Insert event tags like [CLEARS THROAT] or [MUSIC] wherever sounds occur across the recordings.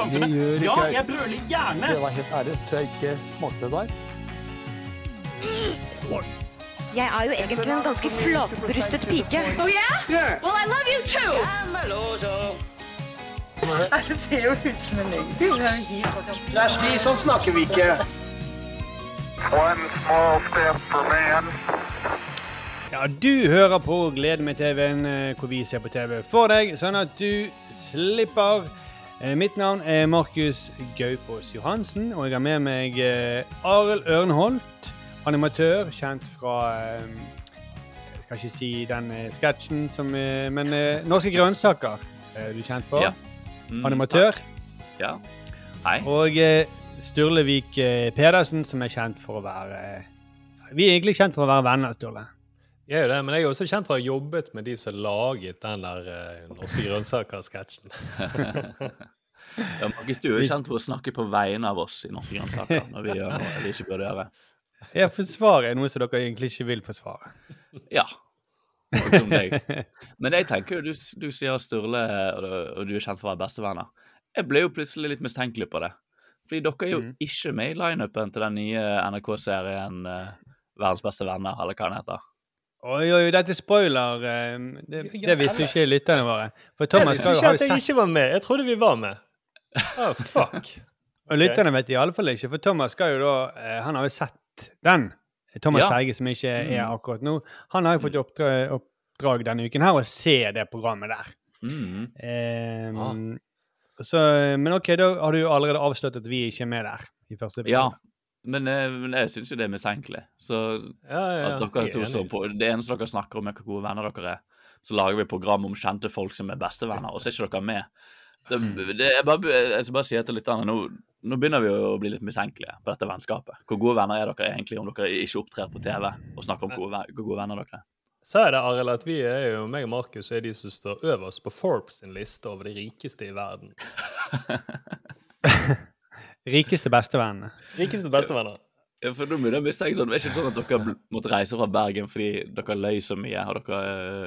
samfunnet. gjør Ja, jeg brøler gjerne. Det var helt ærlig, så tror jeg ikke smakte det der. Jeg er jo egentlig en ganske flatbrystet pike. Oh yeah? Well, I love you too. [LAUGHS] Det ser jo ut som en løgn. Kjersti, sånn snakker vi ikke. One small step for man. Ja, du hører på Gleden med TV-en, eh, hvor vi ser på TV for deg, sånn at du slipper. Eh, Mitt navn er Markus Gaupås Johansen, og jeg har med meg eh, Arild Ørnholt, animatør, kjent fra eh, Jeg skal ikke si den sketsjen som Men Norske grønnsaker er du kjent for. Ja. Mm, Animatør. takk. Ja. Hei. Og Sturlevik Pedersen, som er kjent for å være Vi er egentlig kjent for å være venner, Sturle. Jeg er jo det, men jeg er også kjent for å ha jobbet med de som laget den der uh, Norske grønnsaker-sketsjen. [LAUGHS] Ja, Markus, du er jo kjent for å snakke på vegne av oss i Norske grønnsaker når vi gjør noe vi ikke burde gjøre. Jeg forsvarer noe som dere egentlig ikke vil forsvare. Ja. Men jeg tenker jo, du, du sier Sturle, og du, og du er kjent for å være bestevenner. Jeg ble jo plutselig litt mistenkelig på det. Fordi dere er jo Mm. ikke med i lineupen til den nye NRK-serien uh, Verdens beste venner, eller hva den heter. Oi, oi, dette er spoiler. eh, Det, det visste jo ikke lytterne våre. For Jeg Thomas visste ikke at jeg ikke var med. Jeg trodde vi var med. Oh, fuck. [LAUGHS] Og lytterne vet i alle fall ikke, for Thomas skal jo da eh, Han har jo sett den. Thomas Ja. Teige, som ikke er Mm. akkurat nå. Han har jo fått oppdrag, oppdrag denne uken her å se det programmet der. Mm. Um, Ah. så, men OK, da har du jo allerede avslørt at vi ikke er med der. i første episode. Ja, men, eh, men jeg syns jo det er mistenkelig. Så Ja, ja, at dere er to så på, Det eneste dere snakker om, er hvor gode venner dere er. Så lager vi program om kjente folk som er bestevenner, og så er ikke dere med. Det, det jeg, bare, jeg skal bare si til lytterne, nå, nå begynner vi å bli litt mistenkelige på dette vennskapet. Hvor gode venner er dere egentlig om dere ikke opptrer på TV og snakker om hvor gode, hvor gode venner dere er? Så er det, Arild, at vi er jo, meg og Markus er de som står øverst på Forbes sin liste over de rikeste i verden. [LAUGHS] [LAUGHS] Rikeste bestevennene. Rikeste bestevenner. Ja, for nå begynner jeg å mistenke sånn, Det er ikke sånn at dere måtte reise fra Bergen fordi dere løy så mye, og dere,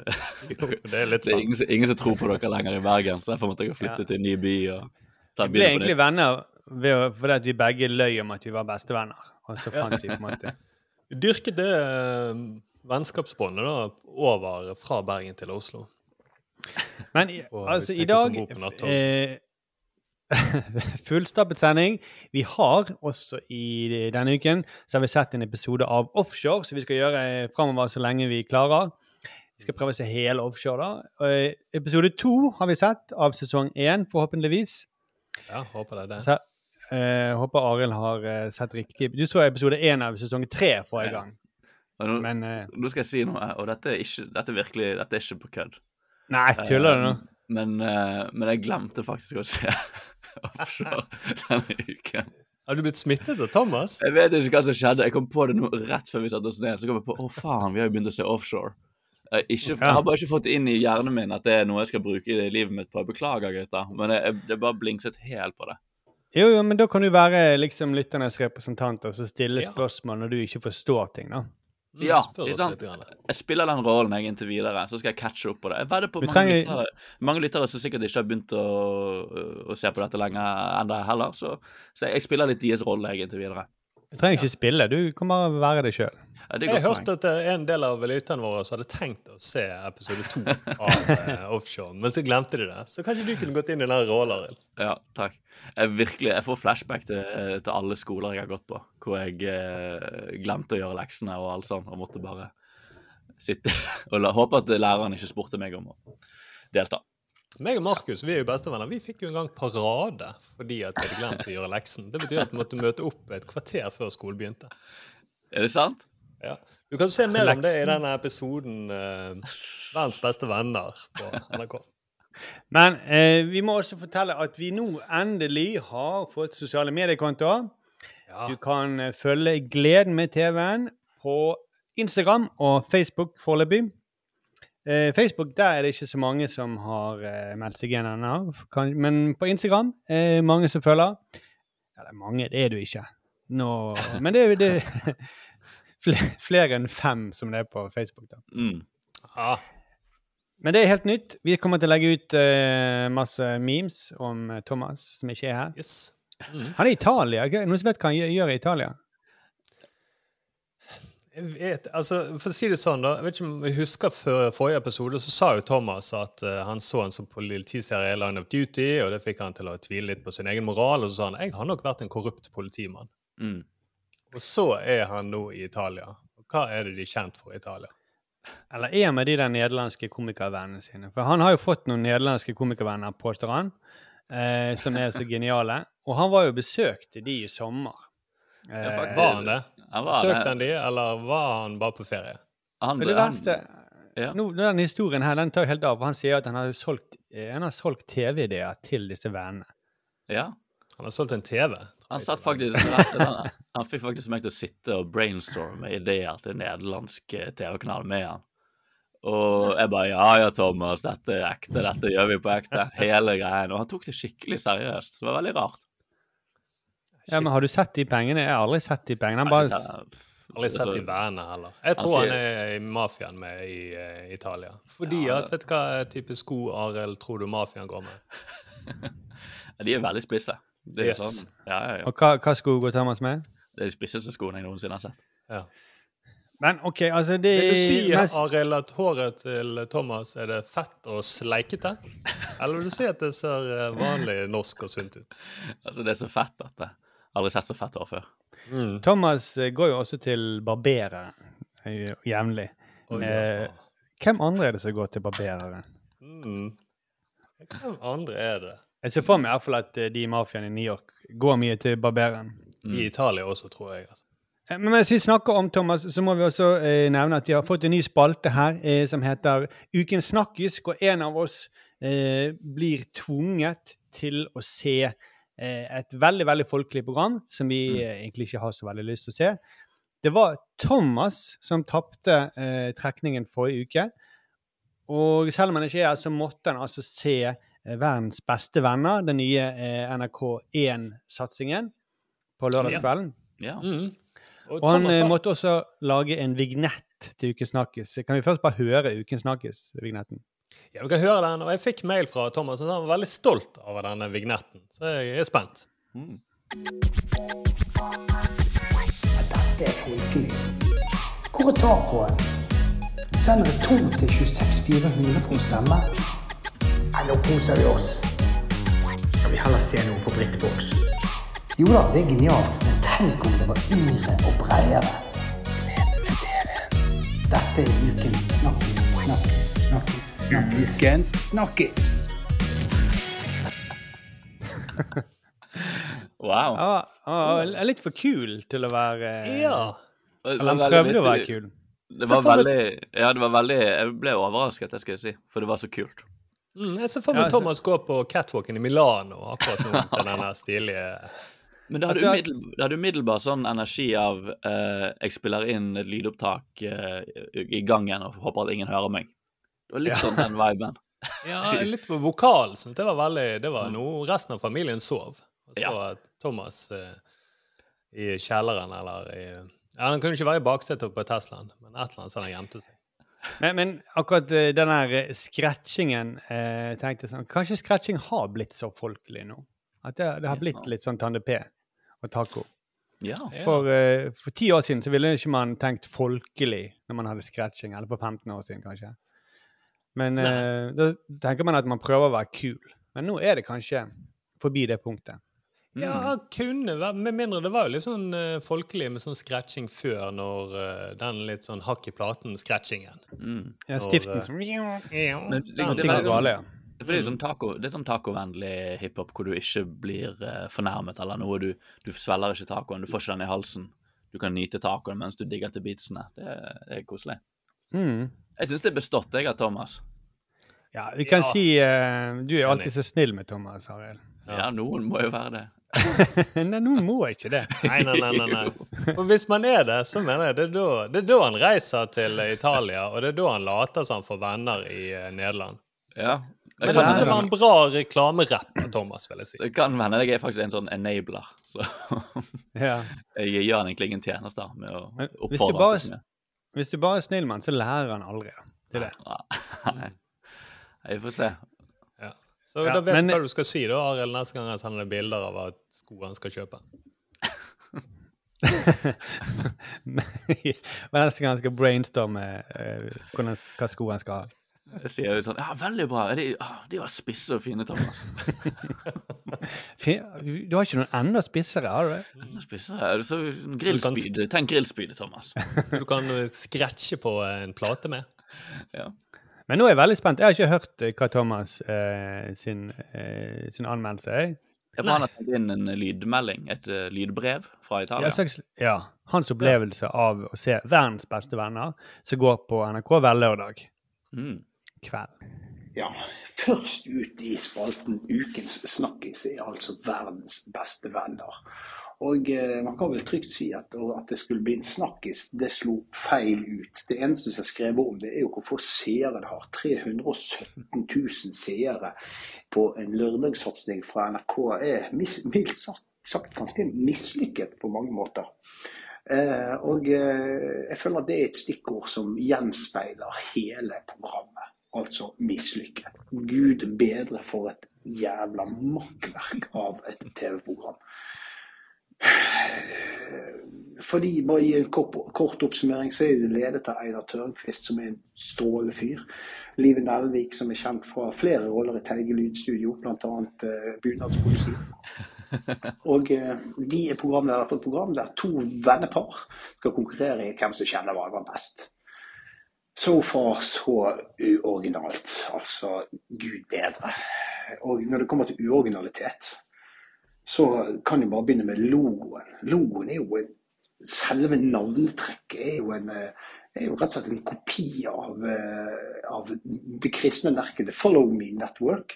eh, dere [LAUGHS] Det er litt [LAUGHS] Det er ingen, ingen som tror på dere lenger i Bergen, så derfor måtte dere flytte Ja. til en ny by og ta Vi ble egentlig venner ved fordi at vi begge løy om at vi var bestevenner. Og så fant vi på en måte Vi [LAUGHS] dyrket det eh, vennskapsbåndet da, over fra Bergen til Oslo. Men i- Og altså, i dag eh, [LAUGHS] Fullstappet sending. Vi har også i denne uken så har vi sett en episode av Offshore, som vi skal gjøre framover så lenge vi klarer. Vi skal prøve å se hele Offshore, da. Og, eh, episode to har vi sett av sesong én, forhåpentligvis. Ja, håper det det. Så, uh, håper Arild har uh, sett riktig. Du så episode én av sesong tre forrige Ja. gang. Ja. nå, Men uh, nå skal jeg si noe, og dette er ikke, dette er virkelig, dette er ikke på kødd. Nei, tuller du nå? Men, men jeg glemte faktisk å se [LAUGHS] offshore denne uken. Har du blitt smittet av Thomas? Jeg vet ikke hva som skjedde. Jeg kom på det nå rett før vi satte oss ned. Så kom jeg på å faen, vi har jo begynt å se offshore. Jeg, ikke, jeg har bare ikke fått det inn i hjernen min at det er noe jeg skal bruke i livet mitt på. Beklager, gutter. Men jeg, jeg, det bare blingset helt på det. Jo, jo, men da kan du være liksom lytternes representant og så stille Ja. spørsmål når du ikke forstår ting, da. Mm, Ja, litt. Jeg spiller den rollen jeg inntil videre, så skal jeg catche opp på det. Jeg vedder på mange, trenger- lyttere, mange lyttere som sikkert ikke har begynt å, å se på dette lenge ennå heller, så, så jeg spiller litt deres rolle jeg inntil videre. Du trenger ikke spille, du kan bare være deg sjøl. Ja, det Jeg hørte at eh, en del av lytterne våre hadde tenkt å se episode to av uh, Offshore, men så glemte de det. Så kanskje du kunne gått inn i den rollen? Ja, takk. Jeg virkelig, jeg får flashback til, til alle skoler jeg har gått på, hvor jeg eh, glemte å gjøre leksene og alt sånt, og måtte bare sitte [LAUGHS] og la, håpe at læreren ikke spurte meg om å delta. Meg og Markus vi er jo bestevenner. Vi fikk jo en gang parade fordi at vi hadde glemt å gjøre leksen. Det betyr at vi måtte møte opp et kvarter før skolen begynte. Er det sant? Ja. Du kan se mer om det i denne episoden uh, 'Verdens beste venner' på NRK. Men eh, vi må også fortelle at vi nå endelig har fått sosiale mediekontoer. Ja. Du kan eh, følge Gleden med TV-en på Instagram og Facebook foreløpig. Eh, Facebook der er det ikke så mange som har eh, meldt seg igjen ennå. Men på Instagram er eh, mange som følger. Eller mange, det er du ikke. Nå, [LAUGHS] men det er jo [LAUGHS] flere enn fem som det er på Facebook. da. Mm. Ja. Men det er helt nytt. Vi kommer til å legge ut uh, masse memes om eh, Thomas, som ikke er her. Yes. Mm. Han er i Italia. Er Noen som vet hva han gjør- i Italia? Jeg vet, altså, for å si det sånn da, jeg vet ikke om jeg husker før forrige episode, så sa jo Thomas at uh, han så en sånn politiserie Line of Duty, og det fikk han til å tvile litt på sin egen moral, og så sa han jeg har nok vært en korrupt politimann. Mm. Og så er han nå i Italia. Hva er det de er kjent for i Italia? Eller er han med de der nederlandske komikervennene sine? For han har jo fått noen nederlandske komikervenner, påstår han, eh, som er så geniale. Og han var jo besøkte de i sommer. Eh, Ja. Var han det? Han var Søkte det. han de, eller var han bare på ferie? Han, Men det han- verste ja. nå, Den historien her den tar jo helt av. Han sier at han har solgt, eh, solgt TV-ideer til disse vennene. ja. Han har solgt en TV. Han faktisk han, han fikk faktisk meg til å sitte og brainstorme ideer til nederlandsk eh, TV-kanal med han. Og jeg bare Ja ja, Thomas, dette er ekte. Dette gjør vi på ekte. Hele greien. Og han tok det skikkelig seriøst. Det var veldig rart. Ja, men Har du sett de pengene? Jeg har aldri sett de pengene. Han bare, jeg- Aldri sett de i vennene heller. Jeg tror han sier- er i mafiaen med i uh, Italia. Fordi Ja, at Vet du hva type sko Arild tror du mafiaen går med? [LAUGHS] De er veldig spisse. Det er Yes. sånn. Ja, ja, ja. og hva, hva skulle gå Thomas med? Det er de spisseste skoene jeg noensinne har sett. Ja. Men OK, altså det Vil du si mest... Arild, at håret til Thomas er det fett og sleikete? Eller vil du si at det ser eh, vanlig norsk og sunt ut? Altså, det er så fett, dette. Aldri sett så fett hår før. Mm. Thomas eh, går jo også til barberer eh, jevnlig. Oi, Eh, ja. Hvem andre er det som går til barbereren? mm. Hvem andre er det? Jeg ser for meg i hvert fall at eh, de i mafiaen i New York går mye til barbereren. I Italia også, tror jeg. Altså. Eh, Men mens vi snakker om Thomas, så må vi også eh, nevne at vi har fått en ny spalte her eh, som heter Ukens snakkis, hvor en av oss eh, blir tvunget til å se eh, et veldig veldig folkelig program som vi eh, egentlig ikke har så veldig lyst til å se. Det var Thomas som tapte eh, trekningen forrige uke. Og selv om han ikke er her, så måtte han altså se Verdens beste venner, den nye eh, NRK1-satsingen, på lørdagskvelden. Ja. Mm. Og Og han Thomas eh, måtte også lage en vignett til Ukens snakkis. Kan vi først bare høre Ukens snakkis-vignetten? Ja, vi kan høre den, og jeg fikk mail fra Thomas, og han var veldig stolt over denne vignetten. Så jeg er spent. Dette er folkelig. Hvor er tacoen? Sender det 2 til 26 400 for å stemme? Nei, nå koser vi oss. Skal vi heller se noe på BritBox? Jo da, det er genialt, men tenk om det var yngre og bredere. Dette er ukens snakkis, snakkis, snakkis, snakkis. Ukens snakkis. Wow. Ah, ah, er litt for kul til å være Ja. Eller han prøvde å være kul. Det var veldig Ja, det var veldig Jeg ble overrasket, det skal jeg si. For det var så kult. Mm, jeg ser for meg ja, Thomas gå på catwalken i Milano akkurat nå [LAUGHS] til denne stilige Men det hadde, Altså- umiddelbar, det sånn energi av eh, Jeg spiller inn et lydopptak eh, i gangen og håper at ingen hører meg. Det var litt sånn den viben. [LAUGHS] Ja, litt på vokal. Sånn. det var veldig Det var noe resten av familien sov. Og så Ja. var Thomas eh, i kjelleren eller i Ja, han kunne ikke være i baksetet på Teslaen, men et eller annet sted han gjemte seg. Men, men akkurat eh, den der eh, scratchingen eh, tenkte sånn Kanskje scratching har blitt så folkelig nå? At det, det har blitt litt sånn Tande P og taco. Ja. For, eh, for ti år siden så ville ikke man tenkt folkelig når man hadde scratching. Eller for 15 år siden, kanskje. Men eh, da tenker man at man prøver å være kul. Men nå er det kanskje forbi det punktet. Ja, Mm. Ja, kunne vært. Med mindre det var jo litt sånn uh, folkelig med sånn scratching før, når uh, den litt sånn hakk i platen-scratchingen. Mm. Ja, skriften stiften som Men det, er var sånn- gale, ja. Det er sånn taco, det er sånn tacovennlig hiphop hvor du ikke blir uh, fornærmet eller noe. Du, du svelger ikke tacoen, du får ikke den i halsen. Du kan nyte tacoen mens du digger til beatsene. Det, er- det er koselig. Mm. Jeg syns det er bestått, jeg, av Thomas. Ja, vi kan Ja. si uh, Du er alltid så snill med Thomas, Arild. Ja. noen må jo være det. [LAUGHS] Nei, noen må ikke det. Nei, nei, nei, nei, nei. For hvis man er det, så mener jeg det er da, det er da han reiser til Italia, og det er da han later som han får venner i eh, Nederland. Ja. Det Men kan, altså, det var en bra reklamerapp av Thomas, vil jeg si. det kan hende jeg er faktisk en sånn enabler. Så Ja. [LAUGHS] jeg gjør han egentlig ingen tjenester med å oppfordre bare- til det. Hvis du bare er snill med han, så lærer han aldri. til Det er det. [LAUGHS] Nei. Vi får se. Ja. Så Ja, da vet du hva du skal si da, Arild, neste gang jeg sender deg bilder av hva sko han skal kjøpe. [LAUGHS] Men neste gang han skal brainstorme uh, hva sko han skal ha. Jeg sier jo sånn Ja, veldig bra. De, ah, de var spisse og fine, Thomas. [LAUGHS] Du har ikke noen enda spissere, har du det? Enda spissere. Så grillspyd. Tenk grillspyd, Thomas. Så [LAUGHS] du kan skretche på en plate med. Ja. Men nå er jeg veldig spent. Jeg har ikke hørt eh, hva Thomas eh, sin, eh, sin anmeldelse er. Jeg bare han har tatt inn en lydmelding, et uh, lydbrev fra Ja, Italia. slags, ja, hans opplevelse av å se verdens beste venner, som går på NRK hver lørdag Mm. kveld. Ja, først ut i spalten Ukens snakkis er altså verdens beste venner. Og eh, man kan vel trygt si at, at det skulle bli en snakkis, det slo feil ut. Det eneste som er skrevet om det, er jo hvor få seere det har. 317 000 seere på en lørdagssatsing fra NRK er mildt sagt, sagt ganske mislykket på mange måter. Eh, og eh, jeg føler at det er et stikkord som gjenspeiler hele programmet. Altså mislykket. Gud bedre for et jævla makkverk av et TV-program. Fordi, bare i en kort, kort oppsummering, så er det ledet av Einar Tørnquist, som er en strålende fyr. Live Nelvik, som er kjent fra flere roller i Teige Lydstudio, bl.a. Uh, Bunadspoliti. [LAUGHS] Og uh, de er programledere for et program der to vennepar skal konkurrere i hvem som kjenner hverandre best. So far så uoriginalt. Altså, gud bedre. Og når det kommer til uoriginalitet, så kan jeg bare begynne med logoen. Logoen er jo Selve navnetrekket er jo, en, eh, er jo rett og slett en kopi av, eh, av det kristne merket The Follow Me Network.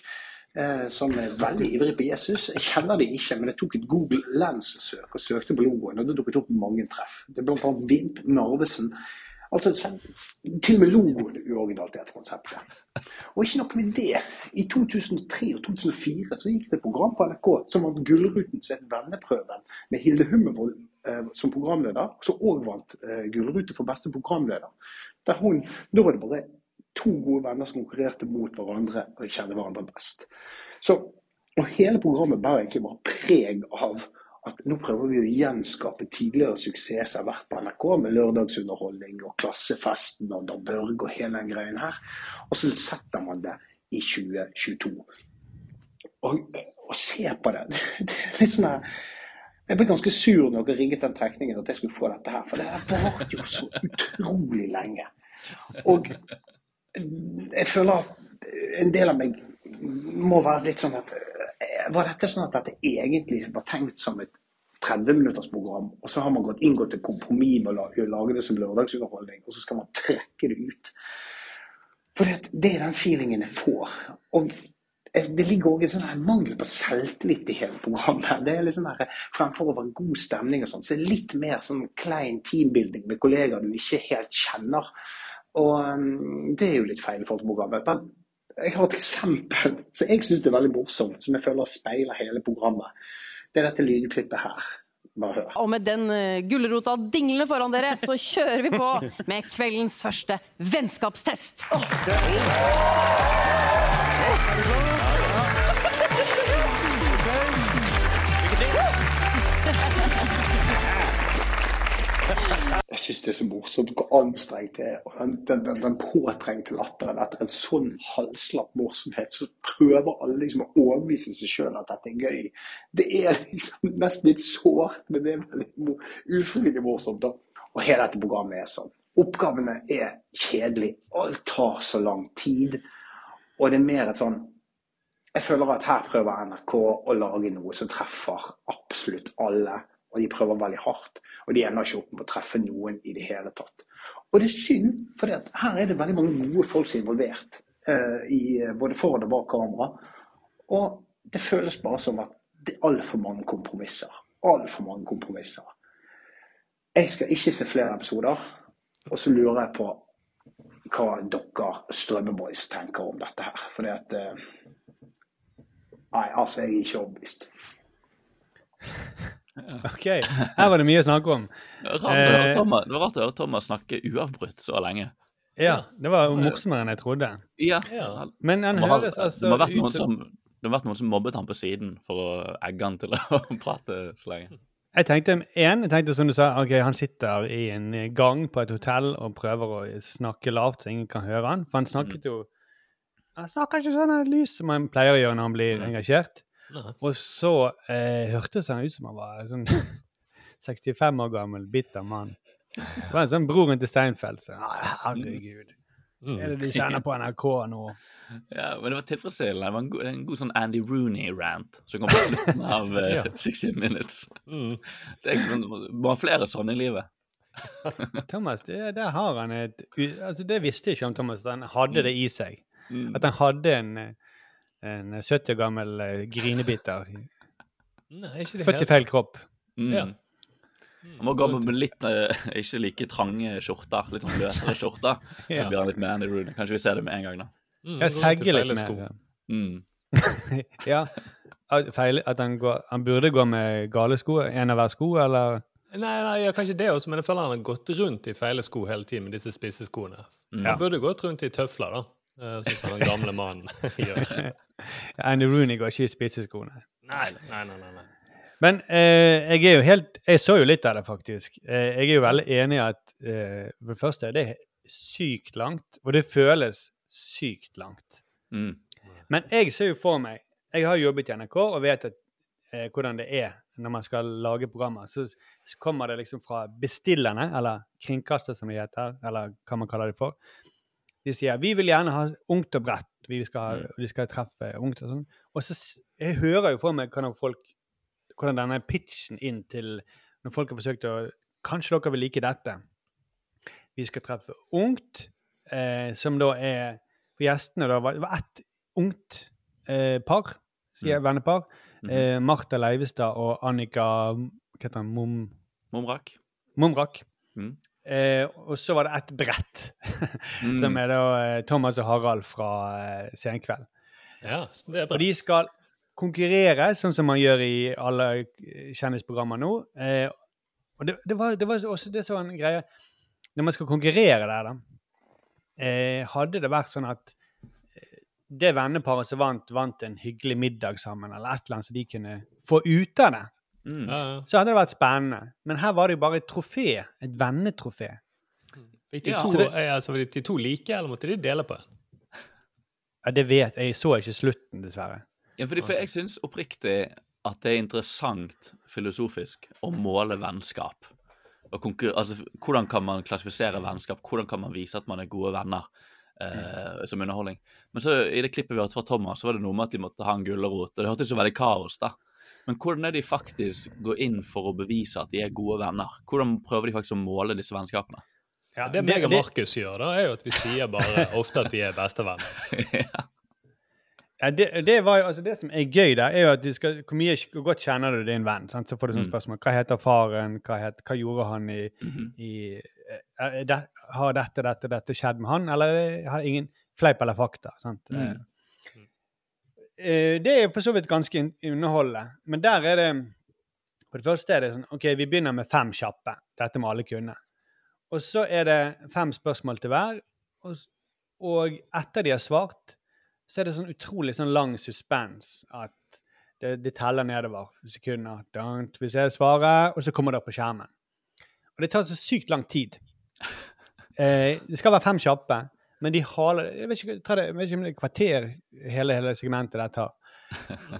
Eh, som er veldig ivrig på Jesus. Jeg kjenner det ikke, men jeg tok et Google Lens-søk og søkte på logoen, og det dukket opp mange treff. Det er annet Vimp Narvesen. Altså, til og med logoen er uoriginalt, dette konseptet. Og ikke nok med det. I 2003 og 2004 så gikk det et program på NRK som vant Gullruten som Venneprøven, med Hilde Hummervold eh, som programleder, som òg vant eh, Gullrute for beste programleder. Der hun, da var det bare to gode venner som konkurrerte mot hverandre og kjenner hverandre best. Så, og hele programmet bærer egentlig bare preg av at nå prøver vi å gjenskape tidligere suksess som har vært på NRK, med lørdagsunderholdning og Klassefesten og Dan Børge og hele den greien her. Og så setter man det i 2022. Og, og se på det. [LAUGHS] Det er litt sånn her Jeg ble ganske sur når dere rigget den trekningen at jeg skulle få dette her, for det her varte jo så utrolig lenge. Og jeg føler at en del av meg må være litt sånn at Var dette sånn at dette egentlig var tenkt som et 30-minuttersprogram, og så har man gått inngått et kompromiss med å lage det som lørdagsunderholdning, og så skal man trekke det ut? For det, er den feelingen jeg får. Og det ligger også en sånn her mangel på selvtillit i hele programmet. Det er liksom her, Fremfor å være god stemning og sånn, så er det litt mer sånn klein teambuilding med kollegaer du ikke helt kjenner. Og um, det er jo litt feil i forhold til programmet. Men jeg har et eksempel som jeg syns er veldig morsomt, som jeg føler speiler hele programmet. Det er dette lydklippet her. Bare hør. Og med den uh, gulrota dinglende foran dere, så kjører vi på med kveldens første vennskapstest. Jeg syns det er så morsomt hvor anstrengt det er. Og den, den, den, den påtrengte latteren etter en sånn halvslapp morsomhet, så prøver alle liksom å overbevise seg sjøl at dette er gøy. Det er liksom nesten litt sårt, men det er veldig ufrivillig morsomt. da. Og hele dette programmet er sånn. Oppgavene er kjedelige. Alt tar så lang tid. Og det er mer et sånn Jeg føler at her prøver NRK å lage noe som treffer absolutt alle. Og de prøver veldig hardt. Og de ender ikke opp med å treffe noen i det hele tatt. Og det er synd, for her er det veldig mange gode folk som er involvert. Uh, både foran og bak kamera. Og det føles bare som at det er altfor mange kompromisser. Altfor mange kompromisser. Jeg skal ikke se flere episoder. Og så lurer jeg på hva dere Strømmeboys tenker om dette her. Fordi at uh, Nei, altså, jeg er ikke overbevist. [LAUGHS] [LAUGHS] OK, her var det mye å snakke om. Det var rart å høre Eh, Thomas, det var rart å høre Thomas snakke uavbrutt så lenge. Ja, det var morsommere enn jeg trodde. Ja. Ja. Men han må høres altså det må ha vært ut som det har vært noen som mobbet han på siden for å egge han til å [LAUGHS] prate så lenge. Jeg tenkte en, jeg tenkte som du sa, ok, han sitter i en gang på et hotell og prøver å snakke lavt så ingen kan høre han. For han snakket jo Han snakker ikke sånn lyst lys som han pleier å gjøre når han blir engasjert. Og så eh, hørtes han ut som han var sånn [LAUGHS] 65 år gammel, bitter mann. Det var en sånn broren til Steinfeld. Så, «Nei, herregud. Mm. Er det de kjenner på NRK nå? [LAUGHS] Ja, men det var tilfredsstillende. Det var en god, en god sånn Andy Rooney-rant som kom på slutten [LAUGHS] av uh, Ja. 60 Minutes. Mm. Det ha flere sånne i livet. Thomas, det, der har han et altså Det visste jeg ikke om Thomas, at han hadde det i seg. Mm. At han hadde en, eh, en 70 år gammel eh, grinebiter. [LAUGHS] Nei, ikke det Født i feil kropp. Mm. Ja. Han må gå med litt eh, ikke like trange skjorter, litt sånn løsere [LAUGHS] skjorter. Så blir han litt mer i Rooney. Kanskje vi ser det med en gang, da. Mm, Jeg segger litt mer. Mm. [LAUGHS] ja. Feil, at han, går, han burde gå med gale sko? En av hver sko, eller? Nei, nei, ja, kanskje det også, men jeg føler han har gått rundt i feile sko hele tiden med disse spisse skoene. Mm. Han burde gått rundt i tøfler, da. eh, Sånn som den gamle mannen gjør. Andy Rooney går ikke i spisseskoene. Nei, nei, nei. nei, nei. Men eh, jeg er jo helt Jeg så jo litt av det, faktisk. Eh, jeg er jo veldig enig i at eh, for det første det er sykt langt, og det føles sykt langt. Mm. Men jeg ser jo for meg Jeg har jobbet i NRK og vet at, eh, hvordan det er når man skal lage programmer. Så, så kommer det liksom fra bestillerne, eller kringkaster som de heter, eller hva man kaller det for. De sier vi vil gjerne ha ungt og bredt, vi skal, ha, vi skal treffe ungt og sånn. Og så jeg hører jo for meg hvordan folk hvordan denne pitchen inn til når folk har forsøkt å Kanskje dere vil like dette. Vi skal treffe ungt, eh, som da er For gjestene da var det var ett ungt eh, par, sier vennepar. Eh, Martha Leivestad og Annika Hva heter han? Mom, Mumrak. Momrak. Mm. Eh, og så var det ett brett, [LAUGHS] Mm. som er da eh, Thomas og Harald fra eh, Senkveld. Ja, det er bra. Og de skal konkurrere, sånn som man gjør i alle kjendisprogrammer nå. Eh, og det, det, var, det var også det som var en greie Når man skal konkurrere der, da, eh, hadde det vært sånn at eh, det venneparet som vant, vant en hyggelig middag sammen, eller et eller annet så de kunne få ut av det, Mm. Ja, ja. så hadde det vært spennende. Men her var det jo bare et trofé. Et vennetrofé. Fikk de, to, eh, altså, de to like, eller måtte de dele på en? Ja, det vet jeg. Jeg så ikke slutten, dessverre. Ja, fordi, for jeg syns oppriktig at det er interessant filosofisk å måle vennskap. Og altså, hvordan kan man klassifisere vennskap? Hvordan kan man vise at man er gode venner eh, som underholdning? Men så i det klippet vi hørte fra Thomas, så var det noe med at de måtte ha en gulrot. Og det hørtes så veldig kaos, da. Men hvordan er de faktisk går inn for å bevise at de er gode venner? Hvordan prøver de faktisk å måle disse vennskapene? Ja, Det meg og Markus gjør, da, er jo at vi sier bare [LAUGHS] ofte at vi er bestevenner. Ja, det, det, jo, altså det som er gøy der, er jo at du skal, hvor mye hvor godt kjenner du din venn? Sant? Så får du sånn Mm. spørsmål. Hva heter faren? Hva, het, hva gjorde han i, Mhm. i eh, det, Har dette, dette, dette skjedd med han, eller har ingen fleip eller fakta? Sant? Mm. Eh, det er for så vidt ganske un- underholdende. Men der er det For det første er det sånn OK, vi begynner med fem kjappe. Dette må alle kunne. Og så er det fem spørsmål til hver. Og, og etter de har svart, så er det sånn utrolig sånn lang suspens at det, det teller nedover sekunder. Don't, hvis jeg svarer, og så kommer det opp på skjermen. Og det tar så sykt lang tid. [LAUGHS] Eh, det skal være fem kjappe, men de haler Jeg vet ikke, jeg vet ikke om det er kvarter hele, hele segmentet der tar.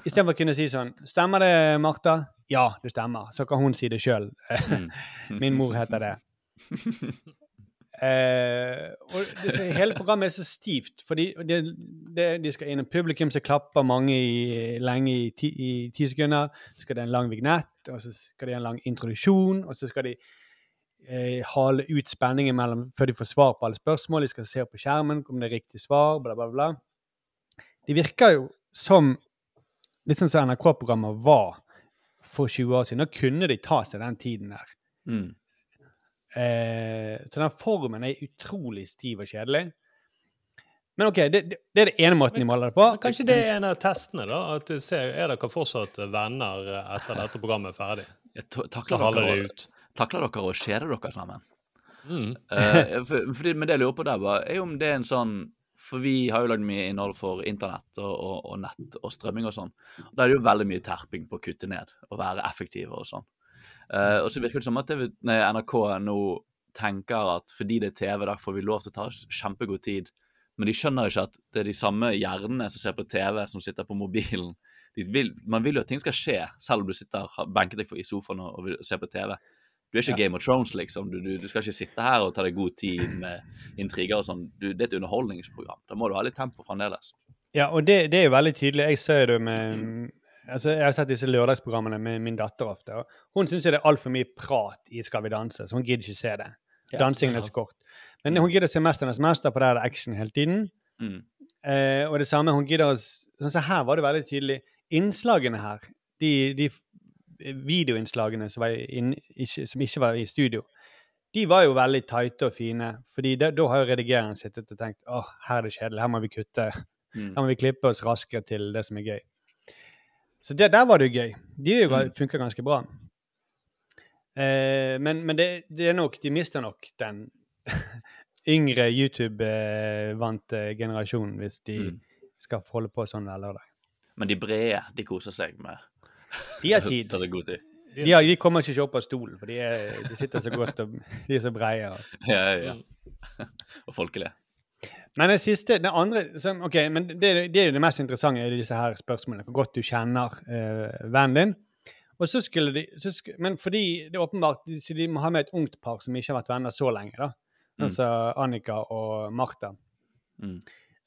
Istedenfor å kunne si sånn Stemmer det, Martha? Ja, det stemmer. Så kan hun si det sjøl. Mm. [LAUGHS] Min mor heter det. Eh, og det, hele programmet er så stivt, fordi det, det, de skal inn i publikum så klapper mange i, lenge i ti, i ti sekunder. Så skal det en lang vignett, og så skal det en lang introduksjon, og så skal de hale ut spenningen mellom før de får svar på alle spørsmål. De skal se på skjermen om det er riktig svar, bla, bla, bla. De virker jo som litt sånn som NRK-programmer var for 20 år siden. Da kunne de ta seg den tiden der. Mm. Eh, så den formen er utrolig stiv og kjedelig. Men OK, det, det, det er det ene måten de måler det på. Men kanskje det er en av testene, da? At du ser, Er dere fortsatt venner etter dette programmet er ferdig? Jeg Takler dere, det ut. Takler dere å kjede dere sammen? Mm. uh, for, fordi, men det jeg lurer på der, bare, er om det er en sånn For vi har jo lagd mye innhold for internett og, og, og nett og strømming og sånn. Da er det jo veldig mye terping på å kutte ned og være effektive og sånn. Uh, og så virker det som at nei, NRK nå tenker at fordi det er TV, da får vi lov til å ta kjempegod tid. Men de skjønner ikke at det er de samme hjernene som ser på TV, som sitter på mobilen. Vil, man vil jo at ting skal skje, selv om du sitter benket deg i sofaen og, og ser på TV. Du er ikke Game of Thrones, liksom. Du, du, du skal ikke sitte her og ta deg god tid med intriger og sånn. Det er et underholdningsprogram. Da må du ha litt tempo fremdeles. Ja, og det, det er jo veldig tydelig. Jeg ser det med altså Jeg har sett disse lørdagsprogrammene med min datter ofte. og Hun syns det er altfor mye prat i Skal vi danse, så hun gidder ikke se det. Ja. Dansingen er så kort. Men hun gidder å se 'Mesternes mester', for der er det action hele tiden. Mm. Eh, og det samme, hun gidder å sånn så Her var det veldig tydelig. Innslagene her, de, de videoinnslagene som, var inn, ikke, som ikke var i studio, de var jo veldig tighte og fine. fordi da, da har jo redigereren sittet og tenkt åh, her er det kjedelig, her må vi kutte. Mm. Her må vi klippe oss raskere til det som er gøy. Så det, der var det jo gøy. De Mm. funker ganske bra. Eh, men men det, det er nok, de mister nok den [LAUGHS] yngre YouTube-vante generasjonen hvis de Mm. skal holde på sånn hver lørdag. Men de brede, de koser seg med De [LAUGHS] har tid. Ta seg god tid. De, har, de kommer ikke opp av stolen, for de, er, de sitter så godt og de er så breie. Og. Ja, [LAUGHS] ja, ja. og folkelige. Men det siste, det andre så, ok, men det, det er jo det mest interessante er disse her spørsmålene. Hvor godt du kjenner uh, vennen din. Og så skulle de, så sk Men fordi det er åpenbart de, så de må ha med et ungt par som ikke har vært venner så lenge. da. Mm. Altså Annika og Martha. Mm.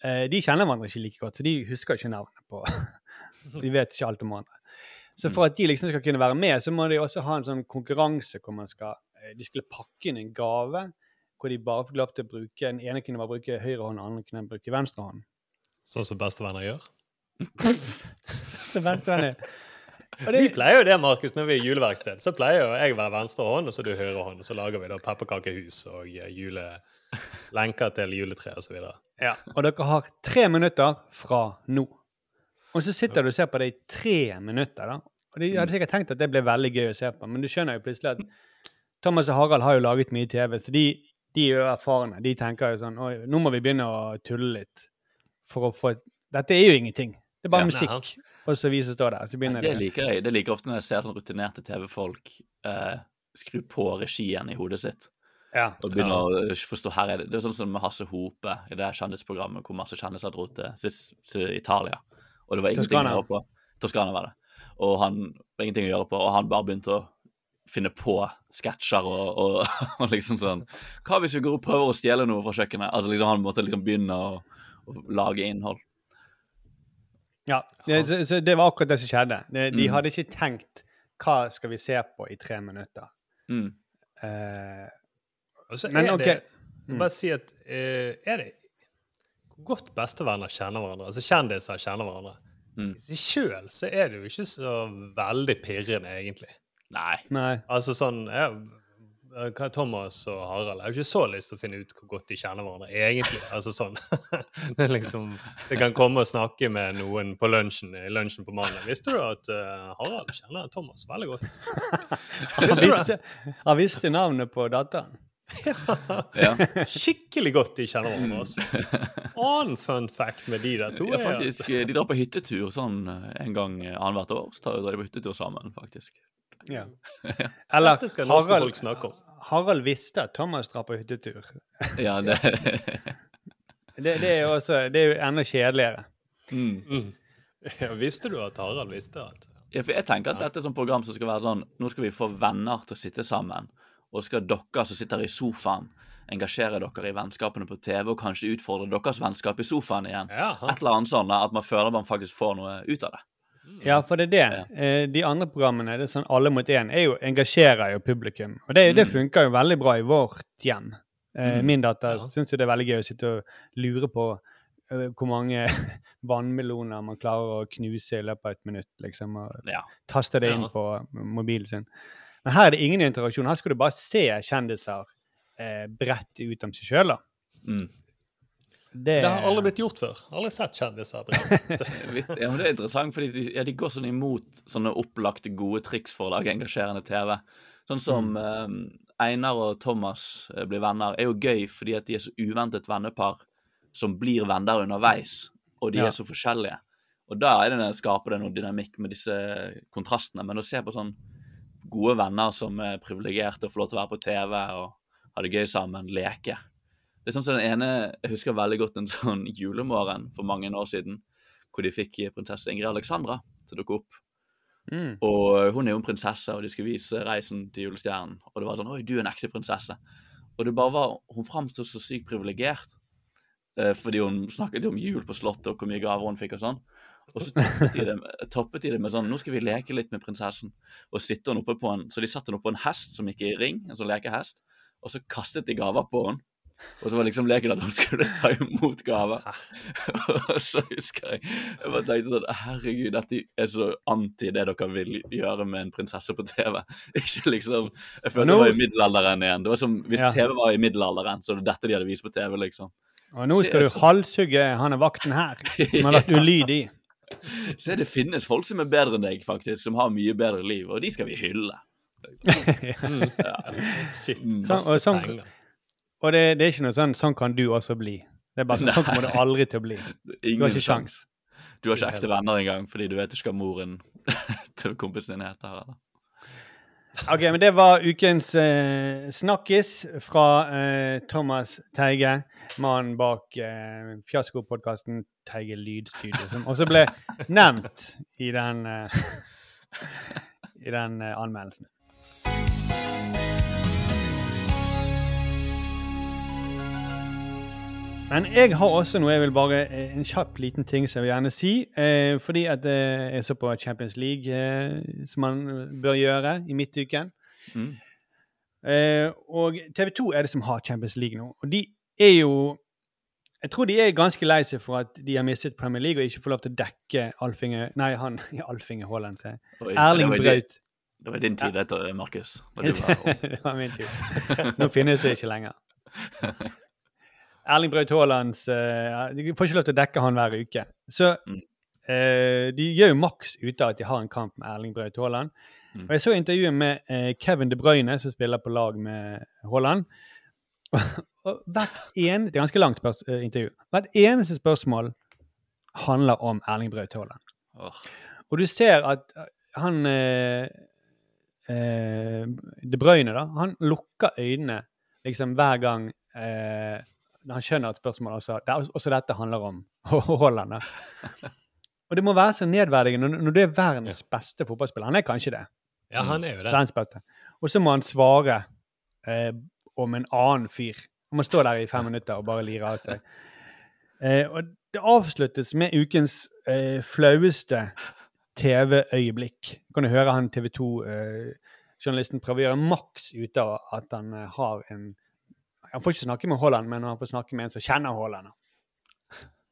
Uh, de kjenner hverandre ikke like godt, så de husker ikke navnet på [LAUGHS] De vet ikke alt om hverandre. Så for at de liksom skal kunne være med, så må de også ha en sånn konkurranse hvor man skal eh, De skulle pakke inn en gave hvor de bare fikk lov til å bruke Den ene kunne bare bruke høyre hånd, den andre kunne bruke venstre hånd. Sånn som bestevenner gjør. [LAUGHS] som bestevenner Og Vi pleier jo det, Markus, når vi er i juleverksted. Så pleier jo jeg å være venstre hånd, og så du høyre hånd. Og så lager vi da pepperkakehus og julelenker jule... lenker til juletre videre. ja, og dere har tre minutter fra nå. Og så sitter du og ser på det i tre minutter. da. Og De hadde sikkert tenkt at det ble veldig gøy å se på, men du skjønner jo plutselig at Thomas og Harald har jo laget mye TV, så de, de er jo erfarne. De tenker jo sånn Oi, nå må vi begynne å tulle litt. For å få Dette er jo ingenting. Det er bare Ja, musikk. Og så vi som står der. Så begynner Det det. liker jeg. Det liker ofte når jeg ser sånn rutinerte TV-folk eh, skru på regien i hodet sitt. Ja. Og begynner å eh, forstå her er det. Det er sånn som med Hasse Hope i det kjendisprogrammet hvor masse kjendiser dro til Italia. Og det var ingenting Toskana. å gjøre på. Toskana var det. Og han var ingenting å gjøre på, og han bare begynte å finne på sketsjer og, og, [LAUGHS] og liksom sånn Hva hvis vi går og prøver å stjele noe fra kjøkkenet? Altså liksom Han måtte liksom begynne å, å lage innhold. Ja, det, så, så det var akkurat det som skjedde. De, de Mm. hadde ikke tenkt hva skal vi se på i tre minutter. Mm. Eh, Og så Men er ok. det Mm. Bare si at eh, Er det godt bestevenner kjenner hverandre? Altså kjendiser kjenner hverandre. Mm. I seg sjøl så er det jo ikke så veldig pirrende, egentlig. Nei. nei. Altså sånn ja, Thomas og Harald har jo ikke så lyst til å finne ut hvor godt de kjenner hverandre, egentlig. Altså sånn. [LAUGHS] Det er liksom Så jeg kan komme og snakke med noen på lunsjen i lunsjen på mandag. Visste du at uh, Harald kjenner Thomas veldig godt? [LAUGHS] Han visste, han visste navnet på datteren. Ja. [LAUGHS] Skikkelig godt de kjenner hverandre. Altså. Annen fun fact med de der to Ja, er at faktisk, De drar på hyttetur sånn eh, en gang eh, annethvert år. Så drar de på hyttetur sammen, faktisk. [LAUGHS] Ja. Eller dette skal norske Harald, folk snakke om. Harald visste at Thomas drar på hyttetur. [LAUGHS] Ja, det Det, det er jo også, det er jo enda kjedeligere. mm. Mm. Ja, visste du at Harald visste at Ja, for jeg tenker at dette er sånn program som skal være sånn Nå skal vi få venner til å sitte sammen, og skal dere som sitter i sofaen, engasjere dere i vennskapene på TV, og kanskje utfordre deres vennskap i sofaen igjen. Ja, Et eller annet sånn at man føler man faktisk får noe ut av det. Ja, for det er det. Eh, De andre programmene, det er sånn alle mot én, er jo, engasjerer jo publikum. Og det, det Mm. funker jo veldig bra i vårt hjem. Eh, Mm. Min datter Ja. syns jo det er veldig gøy å sitte og lure på eh, hvor mange [LAUGHS] vannmeloner man klarer å knuse i løpet av et minutt, liksom. Og Ja. taste det inn Ja. på mobilen sin. Men her er det ingen interaksjon. Her skal du bare se kjendiser eh, brette ut om seg sjøl. Mm. Det, Det har aldri blitt gjort før. Aldri sett kjendiser [LAUGHS] brent. Ja, men Det er interessant, fordi de, ja, de går sånn imot sånne opplagte gode triks for å lage engasjerende TV. Sånn som Mm. eh, Einar og Thomas eh, blir venner, er jo gøy fordi at de er så uventet vennepar som blir venner underveis, og de Ja. er så forskjellige. Og da er det, skaper det noe dynamikk med disse kontrastene. Men å se på sånn gode venner som er privilegerte og får lov til å være på TV og ha det gøy sammen, leke Det er sånn som den ene Jeg husker veldig godt en sånn julemorgen for mange år siden, hvor de fikk prinsesse Ingrid Alexandra til å dukke opp. Mm. Og hun er jo en prinsesse, og de skal vise reisen til julestjernen. Og det var sånn Oi, du er en ekte prinsesse. Og det bare var Hun framsto så sykt privilegert. eh, fordi hun snakket jo om jul på Slottet og hvor mye gaver hun fikk og sånn. Og så toppet de, det, med- toppet de det med sånn Nå skal vi leke litt med prinsessen. Og sitte hun oppe på en Så de satte henne oppe på en hest som gikk i ring, en sånn lekehest. Og så kastet de gaver på henne. Og så var liksom leken at hun skulle ta imot gaver. [LAUGHS] Og så husker jeg Jeg bare tenkte sånn Herregud, dette er så anti det dere vil gjøre med en prinsesse på TV. [LAUGHS] Ikke liksom Jeg følte Nå- det var i middelalderen igjen. Det var som Hvis Ja. TV var i middelalderen, så det dette de hadde vist på TV, liksom. Og nå skal du halshugge han er vakten her, som har vært [LAUGHS] ulydig. [LAUGHS] Se, det finnes folk som er bedre enn deg, faktisk, som har mye bedre liv, og de skal vi hylle. [LAUGHS] Shit. Mm. Sånn, og sånn, og det, det er ikke noe sånn Sånn kan du også bli. Det er bare sånn, sånn kommer du aldri til å bli. Du har ikke sjans. Du har ikke ekte venner engang, fordi du vet ikke hva moren [LAUGHS] til kompisen din heter. Eller? Ok, men det var ukens eh, snakkis fra eh, Thomas Teige, mannen bak eh, fiaskopodkasten Teige Lydstudio, som også ble [LAUGHS] nevnt i den, eh, [LAUGHS] i den eh, anmeldelsen. Men jeg har også noe jeg vil bare eh, En kjapp liten ting som jeg vil gjerne si. Eh, fordi at eh, jeg så på Champions League, eh, som man bør gjøre i midtuken. Mm. Eh, og TV 2 er det som har Champions League nå. Og de er jo Jeg tror de er ganske lei seg for at de har mistet Premier League og ikke får lov til å dekke Alfinge Nei, han [LAUGHS] Alfinge Haaland, sier jeg. Erling Braut. Det var din tid, dette, Markus. [LAUGHS] Det var min tid. Nå finnes jeg ikke lenger. [LAUGHS] Erling Braut Haalands eh, De får ikke lov til å dekke han hver uke. Så Mm. eh, de gjør jo maks ut av at de har en kamp med Erling Braut Haaland. Mm. Og jeg så intervjuet med eh, Kevin De Bruyne, som spiller på lag med Haaland. [LAUGHS] og hvert en, Det er ganske langt eh, intervju. Hvert eneste spørsmål handler om Erling Braut Haaland. Oh. Og du ser at eh, han eh, eh, De Bruyne, da, han lukker øynene liksom hver gang eh, han skjønner at spørsmålet også, det er, også dette handler om [LAUGHS] Haaland. Og det må være så nedverdigende når, når du er verdens beste fotballspiller. Han er kanskje det. Ja, han er jo det. Og så må han svare eh, om en annen fyr. Han må stå der i fem minutter og bare lire av seg. Eh, og det avsluttes med ukens eh, flaueste TV-øyeblikk. Kan du høre han TV 2-journalisten prøve å gjøre maks ut av at han eh, har en Han får ikke snakke med Haaland, men han får snakke med en som kjenner Haaland.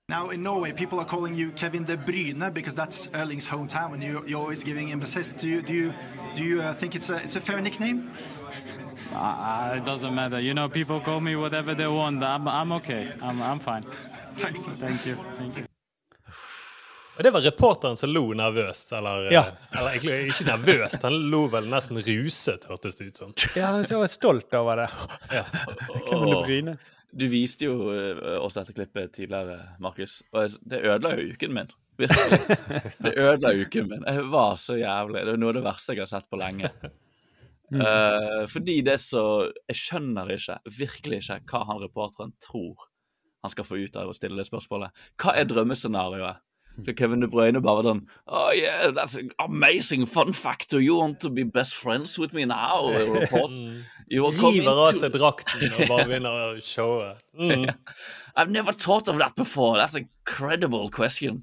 Now in Norway, people are calling you Kevin De Bruyne because that's Erling's hometown, and you, you're always giving him assists. Do you do you, do you uh, think it's a it's a fair nickname? [LAUGHS] Uh, it doesn't matter. You know, people call me whatever they want. I'm, I'm okay. I'm, I'm fine. Thanks. Thank you. Thank you. Og det var reporteren som lo nervøst. Eller, Ja. eller egentlig ikke nervøst, han lo vel nesten ruset, hørtes det ut som. Ja, han var stolt over det. Ja. Hvem Åh. Bruyne. Du viste jo eh, oss dette klippet tidligere, Markus, og det ødela jo uken min. Virkelig. [LAUGHS] Det ødela uken min. Jeg var så jævlig. Det er noe av det verste jeg har sett på lenge. Mm. Uh, fordi det så Jeg skjønner ikke, virkelig ikke, hva han reporteren tror han skal få ut av å stille det spørsmålet. Hva er drømmescenarioet? Så Kevin De Bruyne bare var sånn Oh yeah, that's an amazing fun factor. You want to be best friends with me now? [LAUGHS] You River av seg drakten og bare begynner å showe. [LAUGHS] Mm. I've never thought of that before. That's an incredible question.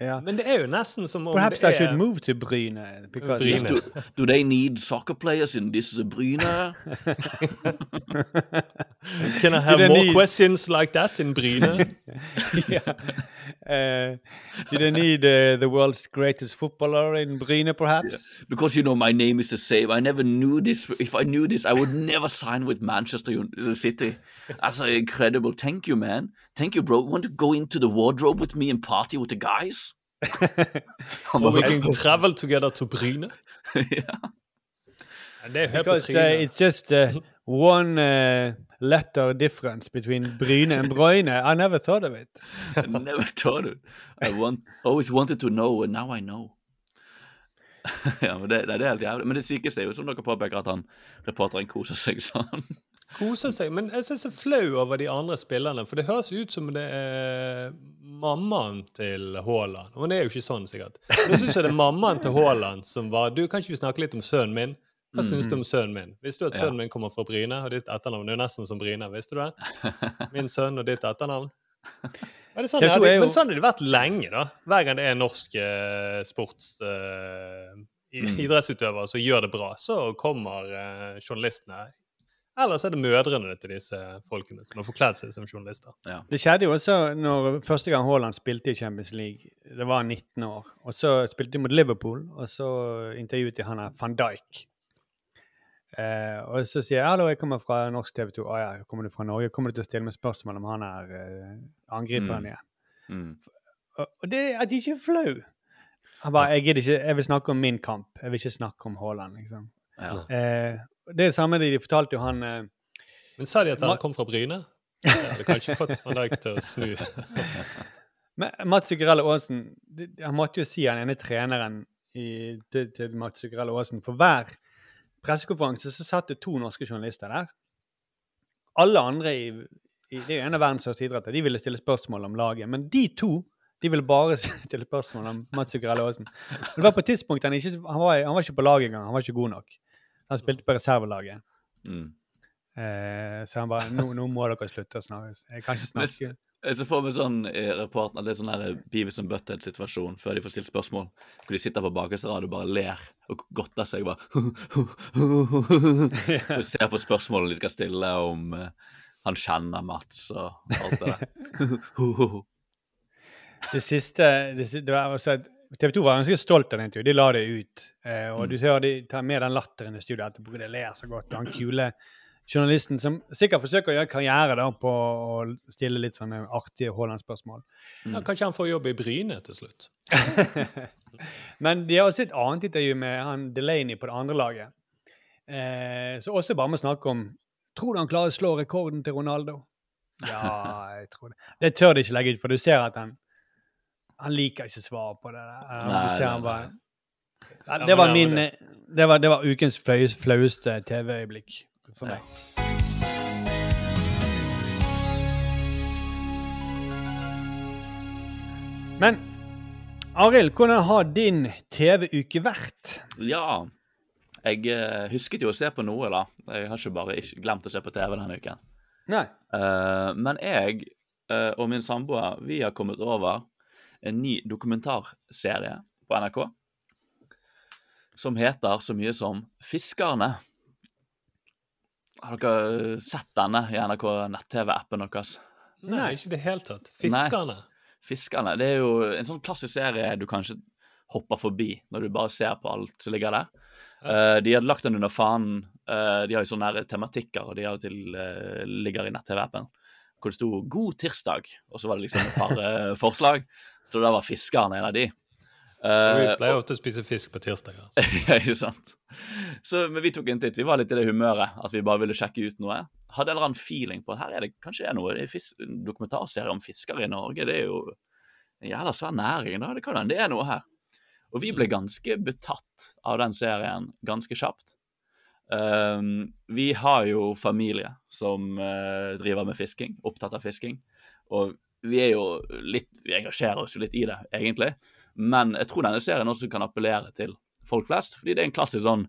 Ja. Men det er jo nesten som om Perhaps det I should er move to Bryne. Because Bryne. Do, do they need soccer players in this Bryne? [LAUGHS] Can I have more need- questions like that in Bryne? [LAUGHS] yeah. Uh, do they need uh, the world's greatest footballer in Bryne, perhaps? Because you know my name is the same. I never knew this. If I knew this, I would never sign with Manchester Un- City. That's incredible. Thank you, man. Thank you, bro. Want to go into the wardrobe with me and party with the guys? Or we can travel together to Bryne? yeah. [LAUGHS] Er Because uh, it's just uh, one uh, letter difference between Bryne and Broine. I never thought of it. I never thought it. I want, always wanted to know, and now I know. [LAUGHS] ja, men det, det er helt jævlig. Men det sykeste er jo som dere påpeker, at han reporteren koser seg sånn. Koser seg. Men jeg synes så er flau over de andre spillerne, for det høres ut som det er mammaen til Haaland. Det er jo ikke sånn, sikkert. Nå syns det er mammaen til Haaland som var Du, kan ikke vi snakke litt om sønnen min? Hva syns du om sønnen min? Visste du at Ja. sønnen min kommer fra Bryne, og ditt etternavn er jo nesten som Bryne? Visste du det? Min sønn og ditt etternavn. Er det sånn, TV2 ja, det, men sånn har det vært lenge, da. Hver gang det er norsk eh, sports... Eh, Mm. idrettsutøvere som gjør det bra, så kommer eh, journalistene. Ellers er det mødrene til disse folkene som har forkledd seg som journalister. Det skjedde jo også når første gang Haaland spilte i Champions League. Det var 19 år. Og så spilte de mot Liverpool, og så intervjuet de han her van Dijk. Eh, og så sier jeg 'hallo, jeg kommer fra norsk TV 2'. 'Å ja, kommer du fra Norge?' 'Kommer du til å stille meg spørsmål om han er eh, angriperen Mm. igjen?' Mm. Og, og det at de ikke er flau. Han bare 'Jeg ikke, jeg vil snakke om min kamp. Jeg vil ikke snakke om Haaland', liksom. Ja. Eh, det er det samme de fortalte jo han eh, Men sa de at han kom fra Bryne? Jeg hadde kanskje fått van Dijk til å snu. [LAUGHS] Mats Zuccarello Aasen Han måtte jo si han ene treneren i, til, til Mats Zuccarello Aasen. For hver pressekonferanse så satt det to norske journalister der. Alle andre i, i Det er jo en av verdens største idretter. De ville stille spørsmål om laget. Men de to de ville bare [LAUGHS] stille spørsmål om Mats Zuccarello Aasen. Det var på et tidspunkt han ikke han var, han var ikke på laget engang. Han var ikke god nok. Han spilte på reservelaget. Mm. Eh, så han bare nå, nå må dere slutte å snakke. Jeg kan ikke snakke. Jeg ser for meg sånn i rapporten at det er sånn her Beavis and Butthead-situasjon før de får stilt spørsmål. Hvor de sitter på bakerste rad og bare ler og godter seg. bare [LAUGHS] For de ser på spørsmålene de skal stille om eh, han kjenner Mats og alt det der. [LAUGHS] [LAUGHS] Det siste det, det var også at TV 2 var ganske stolt av det intervjuet. De la det ut. Eh, og Mm. du ser de tar med den latteren i studio etterpå. De ler så godt. Og han kule journalisten som sikkert forsøker å gjøre karriere da på å stille litt sånne artige Haaland-spørsmål. Ja, kanskje han får jobb i Bryne til slutt. [LAUGHS] Men de har også et annet intervju med han Delaney på det andre laget. Eh, så også bare med å snakke om Tror du han klarer å slå rekorden til Ronaldo? Ja, jeg tror det. Det tør de ikke legge ut, for du ser at han han liker ikke svar på det. der. Nei, du ser nei, han bare nei. ja, Ja, Det var min Det var, det var ukens flaueste TV-øyeblikk for meg. Men Arild, hvordan har din TV-uke vært? Ja. Jeg eh, husket jo å se på noe, da. Jeg har ikke bare ikke glemt å se på TV denne uken. Nei. Uh, men jeg uh, og min samboer vi har kommet over en ny dokumentarserie på NRK som heter så mye som Fiskerne. Har dere sett denne i NRK nett-TV-appen deres? Nei, ikke i det hele tatt. Fiskerne. Fiskerne. Det er jo en sånn klassisk serie du kanskje hopper forbi når du bare ser på alt som ligger der. Uh, de hadde lagt den under fanen. Uh, de har jo sånne nære tematikker, og de av og til uh, ligger i nett-TV-appen. Hvor det sto 'God tirsdag', og så var det liksom et par forslag. Så da var Fiskerne en av de. Vi Eh, pleier ofte å spise fisk på tirsdager. [LAUGHS] ja, ikke sant? Så, men vi tok en titt. Vi var litt i det humøret at vi bare ville sjekke ut noe. Hadde en eller annen feeling på at her er det kanskje er noe det er fisk, en dokumentarserie om fiskere i Norge. Det er jo en jævla svær næring. da, Det kan hende det er noe her. Og vi ble ganske betatt av den serien ganske kjapt. Um, vi har jo familie som uh, driver med fisking, opptatt av fisking. Og vi er jo litt Vi engasjerer oss jo litt i det, egentlig. Men jeg tror denne serien også kan appellere til folk flest, fordi det er en klassisk sånn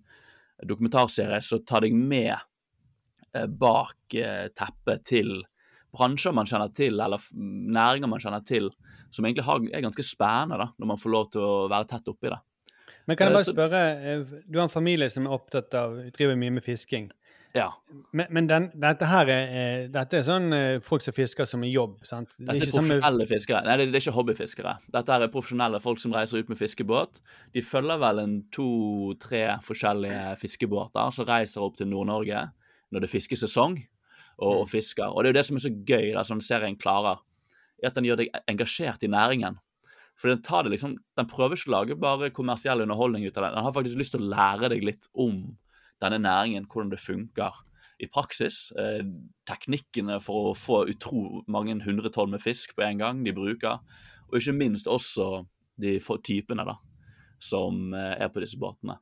dokumentarserie som tar deg med eh, bak eh, teppet til bransjer man kjenner til, eller næringer man kjenner til, som egentlig har, er ganske spennende, da, når man får lov til å være tett oppi det. Men kan jeg Eh, bare spørre, du har en familie som er opptatt av, driver mye med fisking. Ja. Men, men den, dette her er, eh, dette er sånn eh, folk som fisker som en jobb, sant? Dette er ikke samme- profesjonelle fiskere. Nei, det, det er ikke hobbyfiskere. Dette er profesjonelle folk som reiser ut med fiskebåt. De følger vel en to-tre forskjellige fiskebåter som reiser opp til Nord-Norge når det er fiskesesong, og, og fisker. Og det er jo det som er så gøy, da, som serien klarer, er at den gjør deg engasjert i næringen. For den tar det liksom, den prøver ikke å lage bare kommersiell underholdning ut av det. Den har faktisk lyst til å lære deg litt om denne næringen, hvordan det funker i praksis. Eh, teknikkene for å få utro mange hundre tonn med fisk på en gang de bruker. Og ikke minst også de få- typene da, som eh, er på disse båtene.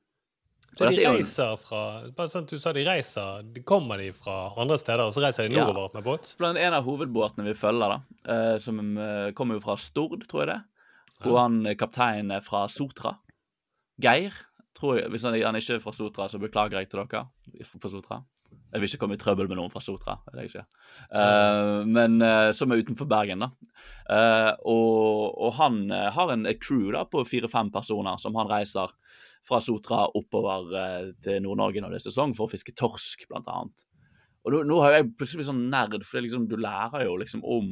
Så Og de er reiser fra bare sånn at Du sa de reiser de Kommer de fra andre steder, og så reiser de Ja. nordover med båt? Blant en av hovedbåtene vi følger, da, eh, som kommer jo fra Stord, tror jeg det. Hvor han kapteinen er fra Sotra. Geir, tror jeg. Hvis han, ikke er fra Sotra, så beklager jeg til dere fra Sotra. Jeg vil ikke komme i trøbbel med noen fra Sotra, er det jeg sier. Uh, men uh, som er utenfor Bergen, da. Uh, og, og han har en crew da på fire-fem personer som han reiser fra Sotra oppover til Nord-Norge når det er sesong, for å fiske torsk, blant annet. Og nå, nå har jeg plutselig blitt sånn nerd, for liksom, du lærer jo liksom om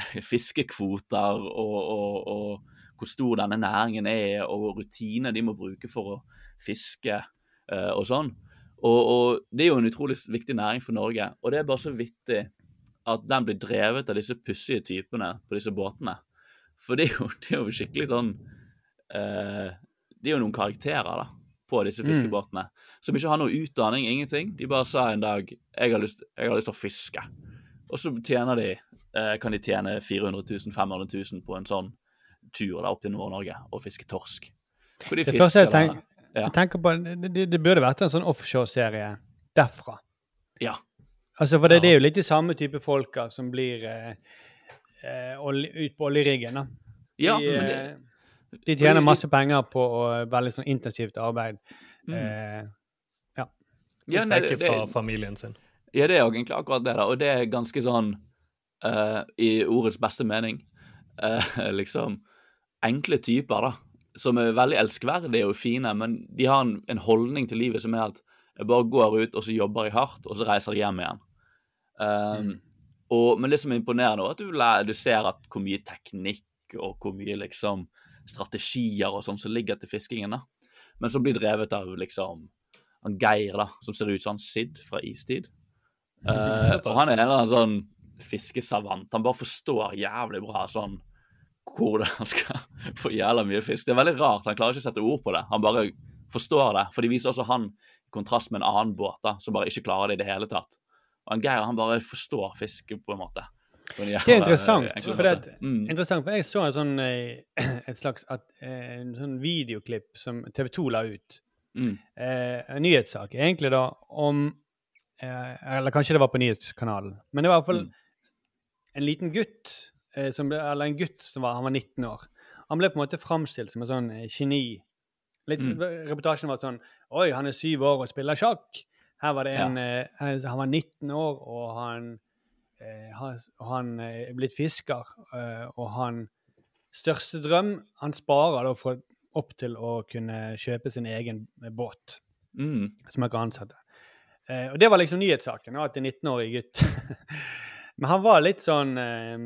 [LAUGHS] fiskekvoter og, og, og hvor stor denne næringen er, og rutiner de må bruke for å fiske uh, og sånn. Og, og det er jo en utrolig viktig næring for Norge, og det er bare så vittig at den blir drevet av disse pussige typene på disse båtene. For det er jo, det er jo skikkelig sånn uh, Det er jo noen karakterer da, på disse Mm. fiskebåtene som ikke har noe utdanning, ingenting. De bare sa en dag jeg har lyst, jeg har lyst til å fiske. Og så tjener de, uh, kan de tjene 400 000, 500 000 på en sånn tur da, opp til Nord-Norge og fiske torsk. Hvor de Det første jeg, tenk, ja. jeg tenker på, det, det- det burde vært en sånn offshore-serie derfra. Ja. Altså, for det, det er jo litt de samme type folka som blir eh, eh, ut på oljeriggen. da. De, Ja, men det- eh, de tjener masse penger på veldig sånn intensivt arbeid. Mm. Eh, ja. Ja, nei, Trekke det- fra familien sin. Ja, det er egentlig akkurat det, da. Og det er ganske sånn, uh, i ordets beste mening, Uh, [LAUGHS] liksom enkle typer, da. Som er veldig elskverdige og fine, men de har en, en holdning til livet som er at jeg bare går ut, og så jobber jeg hardt, og så reiser jeg hjem igjen. Um, og, men det som er imponerende, er at du, lærer, du ser at hvor mye teknikk og hvor mye liksom strategier og sånn som ligger til fiskingen, da. Men som blir drevet av liksom han Geir, da, som ser ut som han Sid fra Istid. Uh, [LAUGHS] og han er en sånn fiskesavant. Han bare forstår jævlig bra sånn hvordan han skal få jævla mye fisk. Det er veldig rart. Han klarer ikke å sette ord på det. Han bare forstår det. For de viser også han i kontrast med en annen båt da, som bare ikke klarer det i det hele tatt. Og han Geir han bare forstår fisk på en måte. På en Det er interessant. For, det, Mm. interessant, for jeg så en sånn, eh, [CLEARS THROAT] et slags at, eh, en sånn videoklipp som TV 2 la ut. Mm. Eh, en nyhetssak, egentlig da, om eh, Eller kanskje det var på nyhetskanalen. Men det var i hvert fall Mm. en liten gutt, ble, eller en gutt som var, han var 19 år. Han ble på en måte framstilt som en sånn eh, geni. Litt, Mm. Reportasjen var sånn Oi, han er syv år og spiller sjakk. Her var det en eh, han, var 19 år, og han eh, han, han eh, er blitt fisker, eh, og han største drøm Han sparer da for opp til å kunne kjøpe sin egen båt, Mm. som han kan ansette. Eh, og det var liksom nyhetssaken, at en 19-årig gutt [LAUGHS] Men han var litt sånn eh,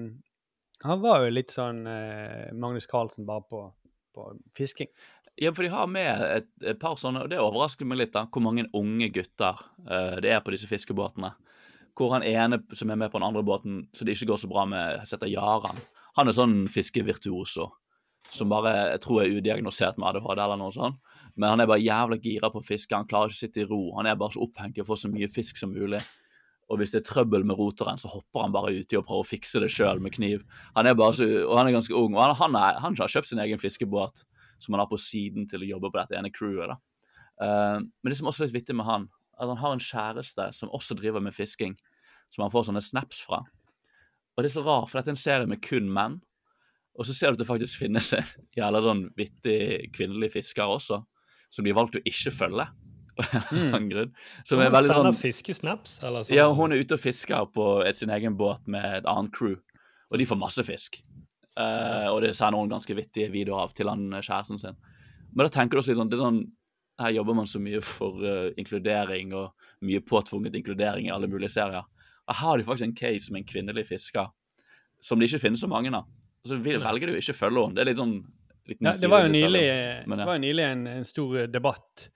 Han var jo litt sånn eh, Magnus Carlsen bare på, på fisking. Ja, for de har med et, et par sånne, og det overrasker meg litt, da, hvor mange unge gutter eh, det er på disse fiskebåtene. Hvor han ene som er med på den andre båten, så det ikke går så bra med, heter Jaran. Han er sånn fiskevirtuoso, som bare jeg tror er udiagnosert med ADHD eller noe sånt. Men han er bare jævla gira på å fiske, han klarer ikke å sitte i ro. Han er bare så opphengt i å få så mye fisk som mulig. Og hvis det er trøbbel med roteren, så hopper han bare uti og prøver å fikse det sjøl med kniv. Han er så, han er ganske ung, og han, han, er, han har kjøpt sin egen fiskebåt som han har på siden til å jobbe på dette ene crewet. Eh, men det som også er litt vittig med han, at han har en kjæreste som også driver med fisking, som han får sånne snaps fra. Og det er så rart, for dette er en serie med kun menn. Og så ser du at det faktisk finnes en jævla sånn vittig kvinnelig fisker også, som de har valgt å ikke følge. Grunn. Som hun sender sånn fiskesnaps, eller sånn? ja, hun er ute og fisker på sin egen båt med et annet crew, og de får masse fisk. Eh, og det sender hun ganske vittige videoer av til han eh, kjæresten sin. Men da tenker du også litt sånn, det er sånn Her jobber man så mye for uh, inkludering og mye påtvunget inkludering i alle mulige serier. Og her har de faktisk en case med en kvinnelig fisker som det ikke finnes så mange av. Så vil, velger ikke å ikke følge henne. Det er litt sånn Ja, det var jo nylig, men ja. var jo nylig en, en stor debatt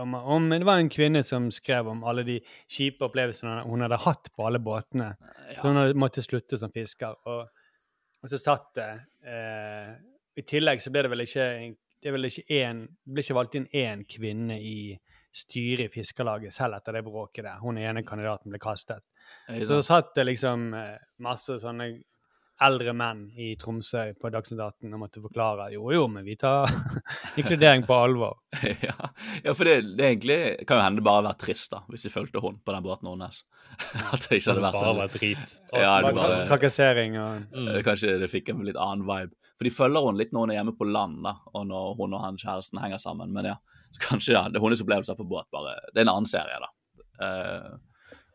om, om Det var en kvinne som skrev om alle de kjipe opplevelsene hun hadde hatt på alle båtene. Så hun hadde måttet slutte som fisker. Og, og så satt det eh, I tillegg så ble det vel ikke det vel ikke en, Det ble ikke valgt inn én kvinne i styret i Fiskerlaget selv etter det bråket der. Hun ene kandidaten ble kastet. Så satt det liksom eh, masse sånne eldre menn i Tromsø på Dagsnytt 18 og måtte forklare jo, jo, men vi tar [LAUGHS] inkludering på alvor. [LAUGHS] ja. ja, for det, det egentlig kan jo hende det bare har vært trist da, hvis de fulgte hun på den båten hennes. [LAUGHS] At det ikke hadde vært Bare vært drit. Ja, det Bare Trakassering og mm. Kanskje det fikk en litt annen vibe. For de følger hun litt når hun er hjemme på land, da, og når hun og han kjæresten henger sammen. Men ja, så kanskje ja, det er hennes opplevelser på båt, bare. Det er en annen serie, da. Eh,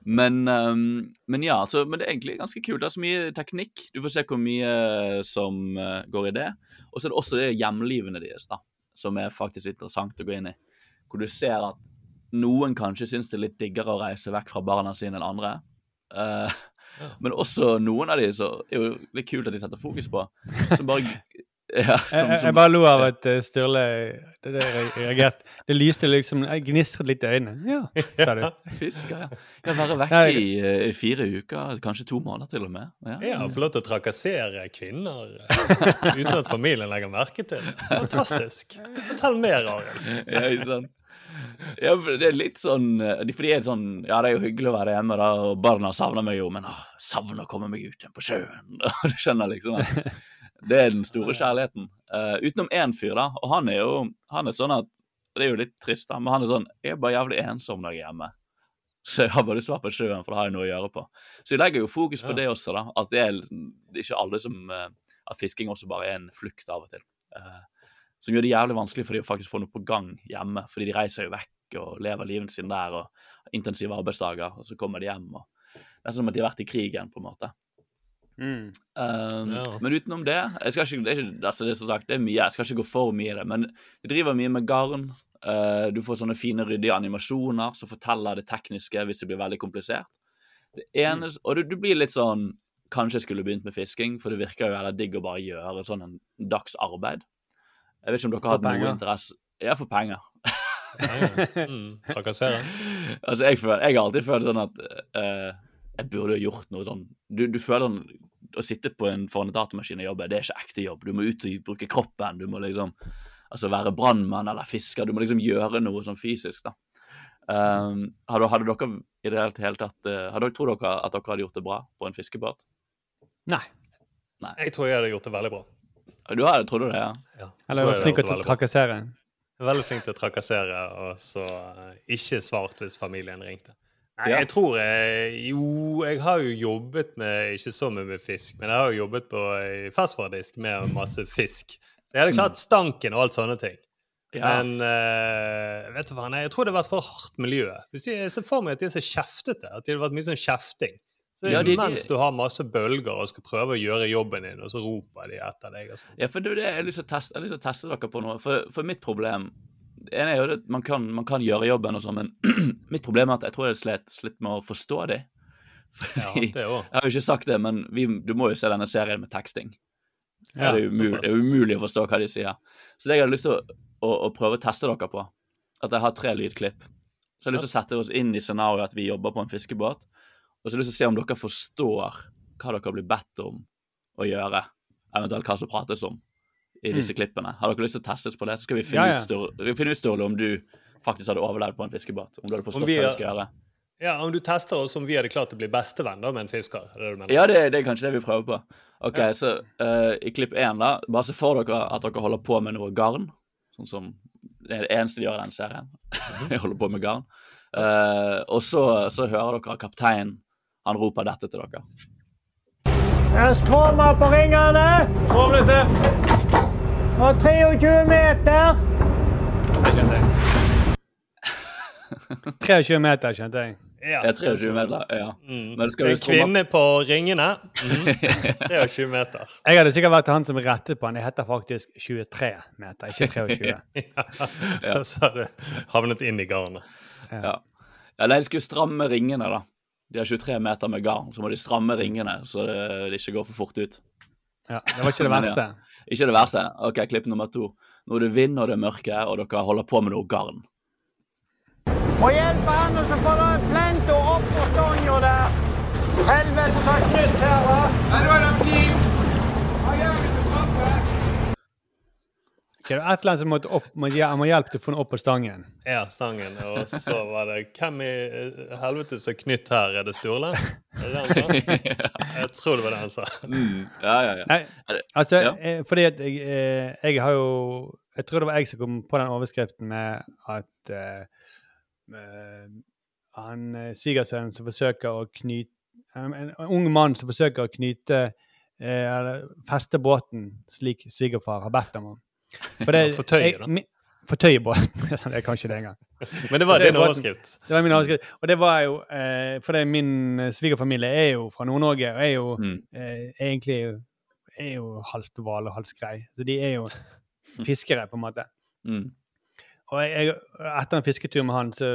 men, um, men ja, altså, men det er egentlig ganske kult. Det er så mye teknikk. Du får se hvor mye som eh, går i det. Og så er det også det hjemlivene deres, da, som er faktisk interessant å gå inn i. Hvor du ser at noen kanskje syns det er litt diggere å reise vekk fra barna sine enn andre. Uh, Men også noen av de så er jo litt kult at de setter fokus på. Som bare [LAUGHS] ja, jeg, som, jeg, som, jeg bare lo av at uh, Sturle det, det reagerte. Det lyste liksom Jeg gnistret litt i øynene. Ja, sa du. [LAUGHS] Fisker, ja. ja. Være vekk Nei. i, eh, i fire uker, kanskje to måneder til og med. Ja. jeg har fått lov til å trakassere kvinner eh, [LAUGHS] uten at familien legger merke til det. Fantastisk. Fortell mer, Arild. ja, ikke sant? Ja, for det er litt sånn de- For de er sånn Ja, det er jo hyggelig å være hjemme, da, og barna savner meg jo, men å, savner å komme meg ut igjen på sjøen. Du skjønner liksom at Det er den store kjærligheten. Uh, utenom én fyr, da, og han er jo Han er sånn at Det er jo litt trist, da, men han er sånn Jeg er bare jævlig ensom når jeg er hjemme. Så jeg har bare være på sjøen, for da har jeg noe å gjøre på. Så jeg legger jo fokus på Ja. det også, da. At det er, ikke alle som eh, At fisking også bare er en flukt av og til. Uh, som gjør det jævlig vanskelig for de å faktisk få noe på gang hjemme. Fordi de reiser jo vekk og lever livet sitt der og intensive arbeidsdager, og så kommer de hjem. og Det er som at de har vært i krigen, på en måte. Mm. Um, Ja. Men utenom det jeg skal ikke, det, er ikke, altså det, er sagt, det er mye, jeg skal ikke gå for mye i det, men jeg driver mye med garn. Uh, du får sånne fine, ryddige animasjoner som forteller det tekniske hvis det blir veldig komplisert. Det eneste, Og du, du blir litt sånn Kanskje jeg skulle begynt med fisking, for det virker jo heller digg å bare gjøre sånn en dags arbeid. Jeg vet ikke om dere har hatt noe interesse Ja, for penger. Mm, trakassere. [LAUGHS] altså, jeg, føler, jeg har alltid følt sånn at uh, jeg burde gjort noe sånn Du, du føler sånn Å sitte på en, foran en datamaskin og jobbe, det er ikke ekte jobb. Du må ut og bruke kroppen. Du må liksom altså være brannmann eller fisker. Du må liksom gjøre noe sånn fysisk, da. Um, hadde, hadde dere i det hele, tatt eh, hadde dere, Tror dere at dere hadde gjort det bra på en fiskebåt? Nei. Jeg tror jeg hadde gjort det veldig bra. Du hadde, tror du det, ja? Ja, Eller var flink til å trakassere. Er Veldig flink til å trakassere, og så eh, ikke svart hvis familien ringte. Nei, Ja. jeg tror jeg, Jo, jeg har jo jobbet med Ikke så mye med fisk, men jeg har jo jobbet på i ferskvaredisk med masse fisk. Så jeg hadde klart stanken og alt sånne ting. Mm. Ja. Men uh, vet du hva, nei, jeg tror det har vært for hardt miljø. Hvis jeg ser for meg at de er så kjeftete. At det har vært mye sånn kjefting. Så Ja, de- Mens du har masse bølger og skal prøve å gjøre jobben din, og så roper de etter deg. Sånn. Ja, for det er det jeg har lyst til å teste, dere på noe. For, for mitt problem det ene er jo at man kan, man kan gjøre jobben og sånn, men [CLEARS THROAT] mitt problem er at jeg tror jeg slet, slitt med å forstå dem. [LAUGHS] Ja, det òg. jeg har jo ikke sagt det, men vi, du må jo se denne serien med teksting. Ja, det, er det er umulig å forstå hva de sier. Så det jeg hadde lyst til å, å, å prøve å teste dere på, at jeg har tre lydklipp. Så jeg har lyst til å sette oss inn i scenarioet at vi jobber på en fiskebåt, og så har jeg lyst til å se om dere forstår hva dere blir bedt om å gjøre, eventuelt hva som prates om i disse klippene. Har dere lyst til å testes på det, så skal vi finne Ja, ja. ut, Sturle, finne ut Sturle, om du faktisk hadde overlevd på en fiskebåt. Om du hadde forstått vi hva er- du skal gjøre. Ja, Om du tester oss om vi hadde klart å bli bestevenn da, med en fisker? Er det det du mener? Ja, det, det er kanskje det vi prøver på. Ok, så uh, i klipp én, da, bare se for dere at dere holder på med noe garn. Sånn som Det er det eneste de gjør i den serien. [LAUGHS] De holder på med garn. Uh, og så, så hører dere kapteinen han roper dette til dere. Jeg strømmer på ringene. Kom litt til. Og 23 meter. Det skjønte jeg. [LAUGHS] 23 meter, skjønte jeg. Ja. Det er 23 meter, ja. Mm. Men skal En du tromme kvinne på ringene. Mm. [LAUGHS] 23 meter. Jeg hadde sikkert vært han som rettet på han. Jeg heter faktisk 23 meter, ikke 23. [LAUGHS] ja. Så har du havnet inn i garnet. Ja. ja nei, de skulle stramme ringene, da. De har 23 meter med garn, så må de stramme ringene så det, det ikke går for fort ut. Ja, det var ikke det Men verste. Ikke det verste. Ok, klipp nummer to. Nå er det vind og det er mørke, og dere holder på med noe garn. Må hjelpe han, og så får du plenta opp på stanga der. Helvete, så knytt her, va? Her er det kniv. Ok, det var et eller annet som måtte opp, må, han må hjelpe til å få den opp på stangen. Ja, stangen. Og så var det Hvem i eh, helvete som er knytt her? Er det Sturle? Er det det han sa? [LAUGHS] Jeg tror det var det han sa. Mm. Ja, ja, ja. Nei, altså, ja. eh, fordi at jeg, eh, jeg har jo Jeg tror det var jeg som kom på den overskriften med at uh, han svigersønnen som forsøker å knyte en, en ung mann som forsøker å knyte eh, eller feste båten slik svigerfar har bedt ham om. [LAUGHS] For det, Fortøye, jeg- da. mi- Fortøye båten. [LAUGHS] det er kanskje det engang. Men det var din overskrift. Det var min overskrift. Og det var jo eh, er min eh, svigerfamilie er jo fra Nord-Norge og er jo Mm. eh, egentlig er jo halvt hval og halvt skrei. Så de er jo [LAUGHS] fiskere, på en måte. Mm. Og jeg, jeg, etter en fisketur med han, så,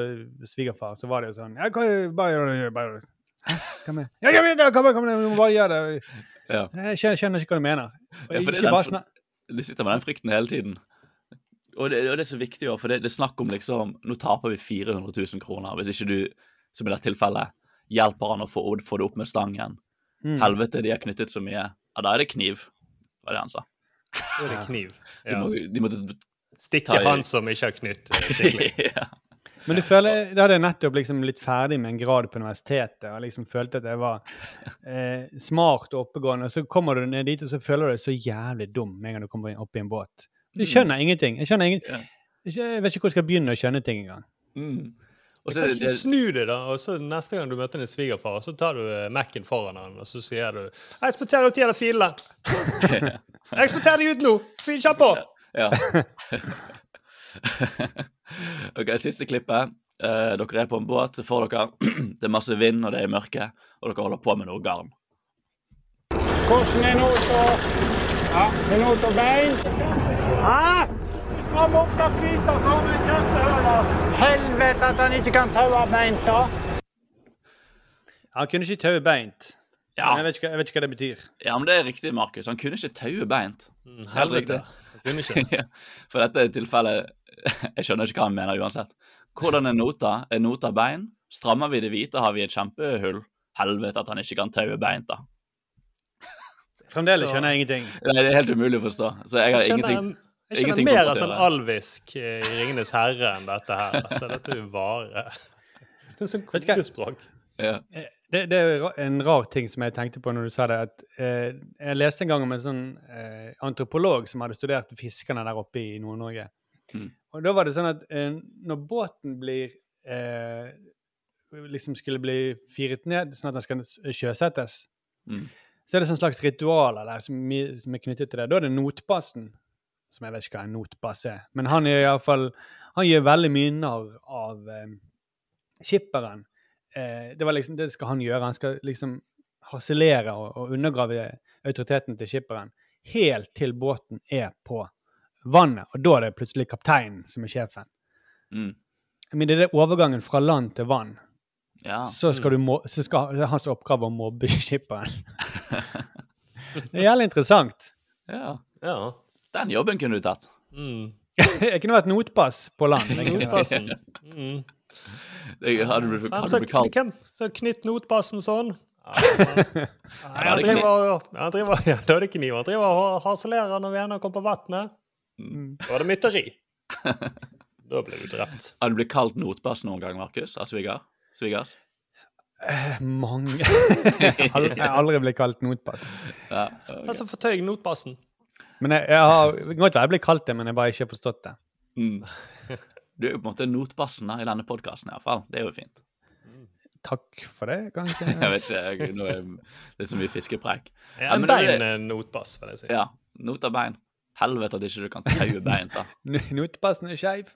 svigerfar, så var det jo sånn ja, hva, bare gjør det, bare gjør det. Hva med? Ja, kom ja, kom, igjen, kom, igjen, må bare gjøre det. Ja. Jeg skjønner, skjønner ikke hva du mener. Og Ja, for det er den De sitter med den frykten hele tiden. Og det, og det er så viktig, for det, det er snakk om liksom Nå taper vi 400 000 kroner hvis ikke du, som i dette tilfellet, hjelper han å få, få det opp med stangen. Mm. Helvete, de har knyttet så mye. Ja, da er det kniv, var det han sa. Da er det kniv. De, må, de måtte Stikke han som ikke har knytt eh, skikkelig. [LAUGHS] ja. Men du føler, da hadde jeg nettopp liksom litt ferdig med en grad på universitetet og liksom følte at jeg var eh, smart og oppegående, og så kommer du ned dit, og så føler du deg så jævlig dum med en gang du kommer opp i en båt. Du Mm. skjønner ingenting. Jeg skjønner ingen, jeg vet ikke hvor jeg skal begynne å skjønne ting engang. Mm. Og så det, det, snu det, da, og så neste gang du møter din svigerfar, så tar du eh, Mac-en foran han, og så sier du 'Jeg eksporterer ut de der filene'. [LAUGHS] [LAUGHS] Jeg eksporterer de ut nå! Kjapp på! Ja. [LAUGHS] ok, siste klippet. Eh, dere er på en båt, så får dere [CLEARS THROAT] Det er masse vind, og det er mørke, og dere holder på med noe garn. Hvordan er nota? Ja, er nota bein? Hæ? Hvis man måtte hvita, så har vi kjempehøler. Helvete at han ikke kan taue beint, da. Han kunne ikke taue beint. Ja. Jeg, vet ikke, jeg vet ikke hva det betyr. Ja, men det er riktig, Markus. Han kunne ikke taue beint. Helt Helvete. riktig. Kunne ikke. [LAUGHS] For dette er tilfellet [LAUGHS] Jeg skjønner ikke hva han mener uansett. Hvordan er nota? Er nota bein? Strammer vi det hvite, har vi et kjempehull. Helvete at han ikke kan taue beint, da. [LAUGHS] Fremdeles skjønner jeg ingenting. Nei, det er helt umulig å forstå. Så jeg har Jeg kjenner, ingenting jeg kjenner ingenting mer av sånn alvisk eh, i Ringenes herre enn dette her. Altså, dette er jo bare [LAUGHS] Det er sånn kodespråk. Ja. Det, det er en rar ting som jeg tenkte på når du sa det. at eh, Jeg leste en gang om en sånn eh, antropolog som hadde studert fiskerne der oppe i Nord-Norge. Mm. Og da var det sånn at eh, når båten blir eh, liksom skulle bli firet ned, sånn at den skal sjøsettes, Mm. så er det sånn slags ritualer der som, som er knyttet til det. Da er det notbassen, som jeg vet ikke hva en notbass er, men han er i hvert fall, han gir veldig mye narr av eh, skipperen. Eh, det var liksom det skal han gjøre. Han skal liksom harselere og, og undergrave autoriteten til skipperen helt til båten er på vannet, og da er det plutselig kapteinen som er sjefen. Mm. Men det er det overgangen fra land til vann. Ja. Så skal du må, så skal, det er hans oppgave å mobbe [LAUGHS] skipperen. [LAUGHS] det er jævlig interessant. ja. Ja. Den jobben kunne du tatt. Mm. [LAUGHS] Jeg kunne vært notpass på land. Notpassen. Mm. Det hadde blitt kalt hvem som knytt notpassen sånn? Han driver og driver, ja, Da er det kniv. Han driver og harselerer når venner kommer på vannet. Mm. Da var det mytteri. Da ble du drept. [LAUGHS] Har du blitt kalt notbass noen gang, Markus? Av sviger? Svigers? Eh, Mange. [LAUGHS] Jeg har aldri- blitt kalt notbass. Ja. Altså, fortøy notbassen. Men jeg, jeg har godt være jeg blir kalt det, men jeg bare ikke har forstått det. Mm. Du er jo på en måte notbassen da, i denne podkasten, iallfall. Det er jo fint. Takk for det, kanskje. [LAUGHS] Jeg vet ikke, jeg, nå er det så mye fiskepreik. Ja, en ja, er- bein notbass, vil jeg si. Ja. Nota bein. Helvete at ikke du kan taue bein, da. [LAUGHS] Notepassen er skeiv.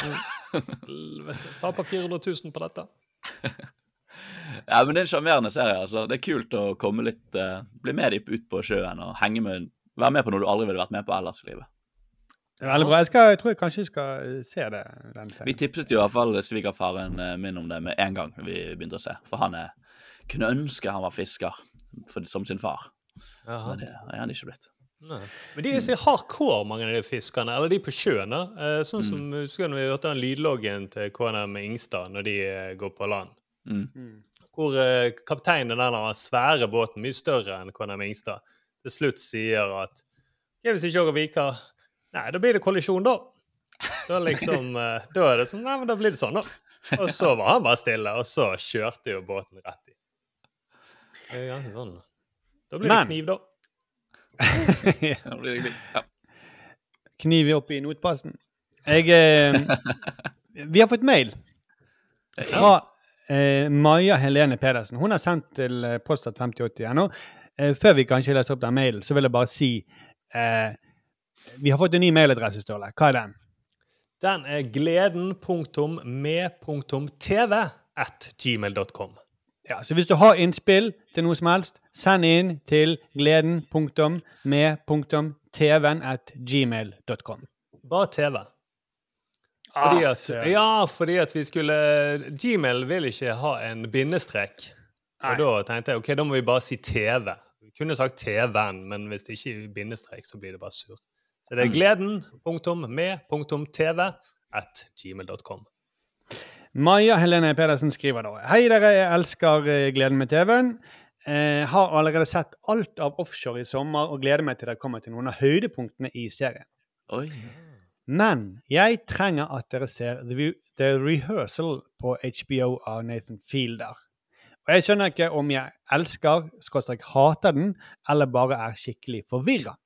Helvete. Taper 400 000 på dette. [LAUGHS] Ja, men det er en sjarmerende serie. altså. Det er kult å komme litt uh, Bli med dem ut på sjøen og henge med Være med på noe du aldri ville vært med på ellers i livet. Det er Veldig bra. Jeg, skal, jeg tror jeg kanskje skal se det. Den serien. Vi tipset jo i hvert fall svigerfaren eh, min om det med en gang vi begynte å se. For han er, kunne ønske han var fisker for, som sin far. Jaha. Men det er han ikke blitt. Nei. Men de er så hardcore, mange av de fiskerne. Eller de på sjøen. da. Eh, Sånn som husker når vi hørte den lydloggen til KNM Ingstad når de eh, går på land. Mm. Hvor eh, kapteinen i den svære båten, mye større enn KNM Ingstad, til slutt sier at «Ok, hvis ikke dere viker Nei, da blir det kollisjon, da. Da liksom [LAUGHS] Da er det sånn Nei, men da blir det sånn, da. Og så var han bare stille, og så kjørte jo båten rett i. Det er ganske sånn. Da blir det Men- kniv, da. [LAUGHS] Da blir det. Ja. Kniv opp i notpassen. Jeg eh, Vi har fått mail fra eh, Maja Helene Pedersen. Hun har sendt til postat postat 5080.no. Eh, før vi kanskje leser opp den mailen, så vil jeg bare si eh, Vi har fått en ny mailadresse, Ståle. Hva er den? Den er gleden.med.tv at gmail.com. Ja, så hvis du har innspill til noe som helst, send inn til gleden.med.tv at gmail.com. Bare TV. Fordi Ah, at, så- ja, fordi at vi skulle Gmail vil ikke ha en bindestrek. Nei. Og da tenkte jeg ok, da må vi bare si TV. Vi kunne sagt TV-en, men hvis det ikke er bindestrek, så blir det bare surr. Så det er gleden.med.tv at gmail.com. Maja Helene Pedersen skriver da Hei dere, jeg elsker eh, Gleden med TV-en. Eh, har allerede sett alt av offshore i sommer og gleder meg til dere kommer til noen av høydepunktene i serien. Oi. Men jeg trenger at dere ser The, The Rehearsal på HBO av Nathan Fielder. Og jeg skjønner ikke om jeg elsker, skråstrek hater den, eller bare er skikkelig forvirra.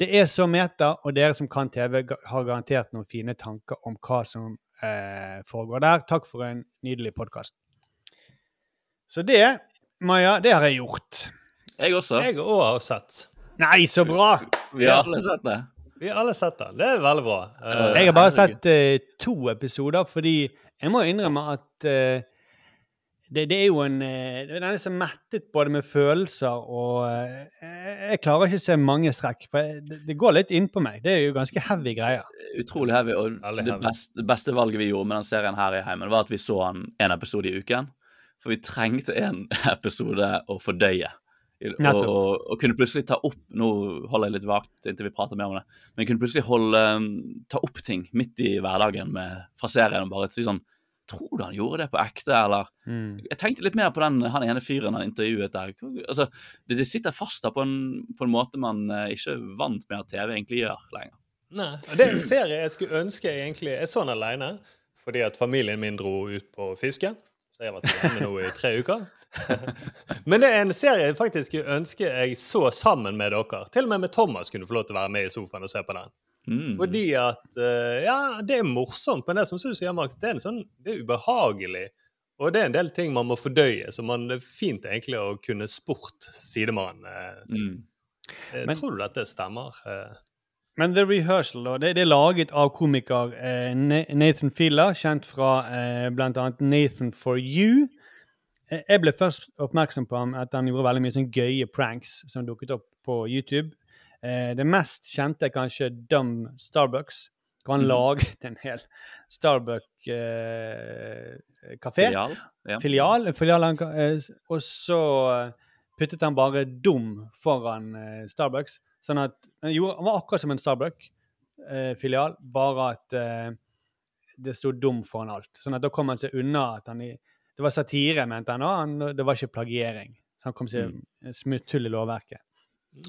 Det er så meta, og dere som kan TV, har garantert noen fine tanker om hva som eh, foregår der. Takk for en nydelig podkast. Så det, Maja, det har jeg gjort. Jeg også. Jeg òg har sett. Nei, så bra! Vi har alle sett det. Vi har alle sett det. Det er veldig bra. Eh, Jeg har bare sett eh, to episoder, fordi jeg må innrømme at eh, det, det er jo en eh, Den er så mettet både med følelser og eh, Jeg klarer ikke å se mange strekk, for jeg- det, det går litt innpå meg. Det er jo ganske heavy greier. Utrolig heavy. Og heavy. det beste, det beste valget vi gjorde med den serien her i heimen, var at vi så den en episode i uken. For vi trengte en [LAUGHS] episode å fordøye. Og, og, og kunne plutselig ta opp Nå holder jeg litt vagt inntil vi prater mer om det. Men kunne plutselig holde, ta opp ting midt i hverdagen med, fra serien og bare si sånn Tror du han gjorde det på ekte, eller Jeg tenkte litt mer på den han ene fyren han intervjuet der. Altså, det, det sitter fast der på en, på en måte man uh, ikke vant med at TV egentlig gjør lenger. Nei, Det er en serie jeg skulle ønske jeg egentlig Jeg så den alene fordi at familien min dro ut på fiske. Så jeg har vært hjemme nå i tre uker. [LAUGHS] Men det er en serie jeg faktisk ønsker jeg så sammen med dere. Til og med med Thomas kunne få lov til å være med i sofaen og se på den. Mm. Fordi at eh, Ja, det er morsomt, men det er som du sier, Max, det er, en sånn, det er ubehagelig. Og det er en del ting man må fordøye, så man, det er fint egentlig å kunne spurt sidemannen. Mm. Eh, Men- Tror du dette stemmer? Eh, Men The Rehearsal da, det, det er laget av komiker eh, Nathan Filla kjent fra eh, bl.a. Nathan for You. Eh, jeg ble først oppmerksom på ham at han gjorde veldig mye sånn gøye pranks som dukket opp på YouTube. Eh, det mest kjente er kanskje Dumb Starbucks. hvor Han mm. laget [LAUGHS] en hel Starbuck-kafé. Filial. Ja. Filial, filial han eh, og så eh, puttet han bare dum foran eh, Starbucks. Sånn at han, han var akkurat som en Starbuck-filial, bare at eh, det sto dum foran alt. Sånn at da kom han seg unna at han i Det var satire, mente han, og han, det var ikke plagiering. Så han kom seg Mm. smutthull i lovverket.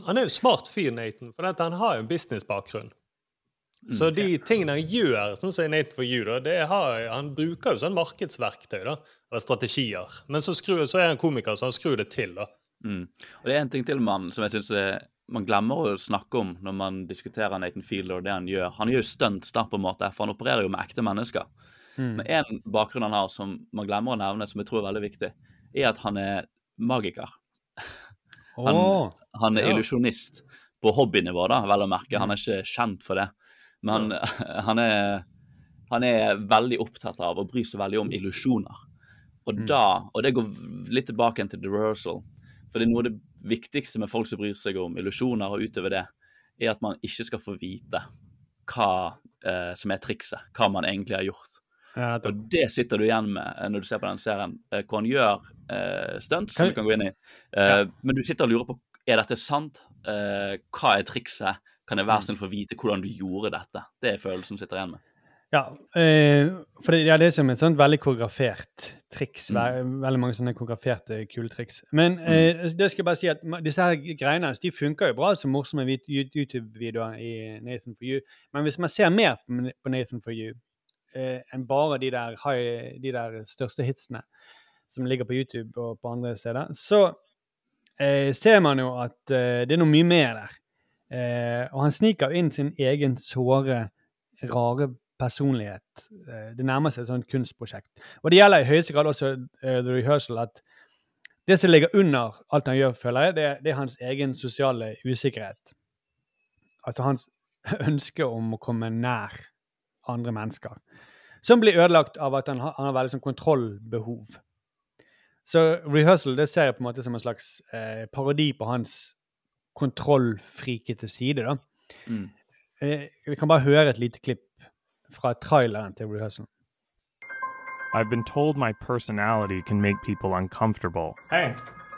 Han er jo smart fyr, Nathan, for han har jo en businessbakgrunn. Så de tingene han gjør, som sier Nathan for you, da, det har, han bruker jo sånn markedsverktøy, da, eller strategier. Men så, skru, så er han komiker, så han skrur det til, da. Mm. Og det er en ting til man, som jeg synes man glemmer å snakke om når man diskuterer Nathan Fielder og det han gjør. Han gjør jo stunts da, på en måte, for han opererer jo med ekte mennesker. Mm. Men en bakgrunn han har som man glemmer å nevne, som jeg tror er veldig viktig, er at han er magiker. Han, oh, han er ja. illusjonist på hobbynivå, da, vel å merke. Han er ikke kjent for det. Men [LAUGHS] han, er, han er veldig opptatt av og bryr seg veldig om illusjoner. Og da, og det går litt tilbake til the rehearsal, for det er noe av det viktigste med folk som bryr seg om illusjoner og utover det, er at man ikke skal få vite hva eh, som er trikset, hva man egentlig har gjort. Ja. Og det sitter du igjen med eh, når du ser på den serien, eh, hvor han gjør uh, stunts, som du kan gå inn i. Eh, Men du sitter og lurer på er dette sant. Uh, hva er trikset? Kan jeg være Mm. snill få vite hvordan du gjorde dette? Det er følelsen du sitter igjen med. Ja, for det, ja, det er som et sånt veldig koreografert triks. Mm. ve- Veldig mange sånne koreograferte kule triks. Men mm. det skal jeg bare si at disse her greiene de funker jo bra som morsomme YouTube-videoer i Nathan for you. Men hvis man ser mer på Nathan for you enn bare de der, high, de der største hitsene som ligger på YouTube og på andre steder, så eh, ser man jo at eh, det er noe mye mer der. Eh, og han sniker inn sin egen såre, rare personlighet. Eh, det nærmer seg et sånt kunstprosjekt. Og det gjelder i høyeste grad også uh, The Rehearsal at det som ligger under alt han gjør, føler jeg, det, det er hans egen sosiale usikkerhet. Altså hans [LAUGHS] ønske om å komme nær andre mennesker. Som blir ødelagt av at han har, han har veldig sånn kontrollbehov. Så rehearsal det ser jeg på en måte som en slags eh, parodi på hans kontrollfrikete side. da. Mm. Eh, vi kan bare høre et lite klipp fra traileren til rehearsal. I've been told my personality can make people uncomfortable. Hey,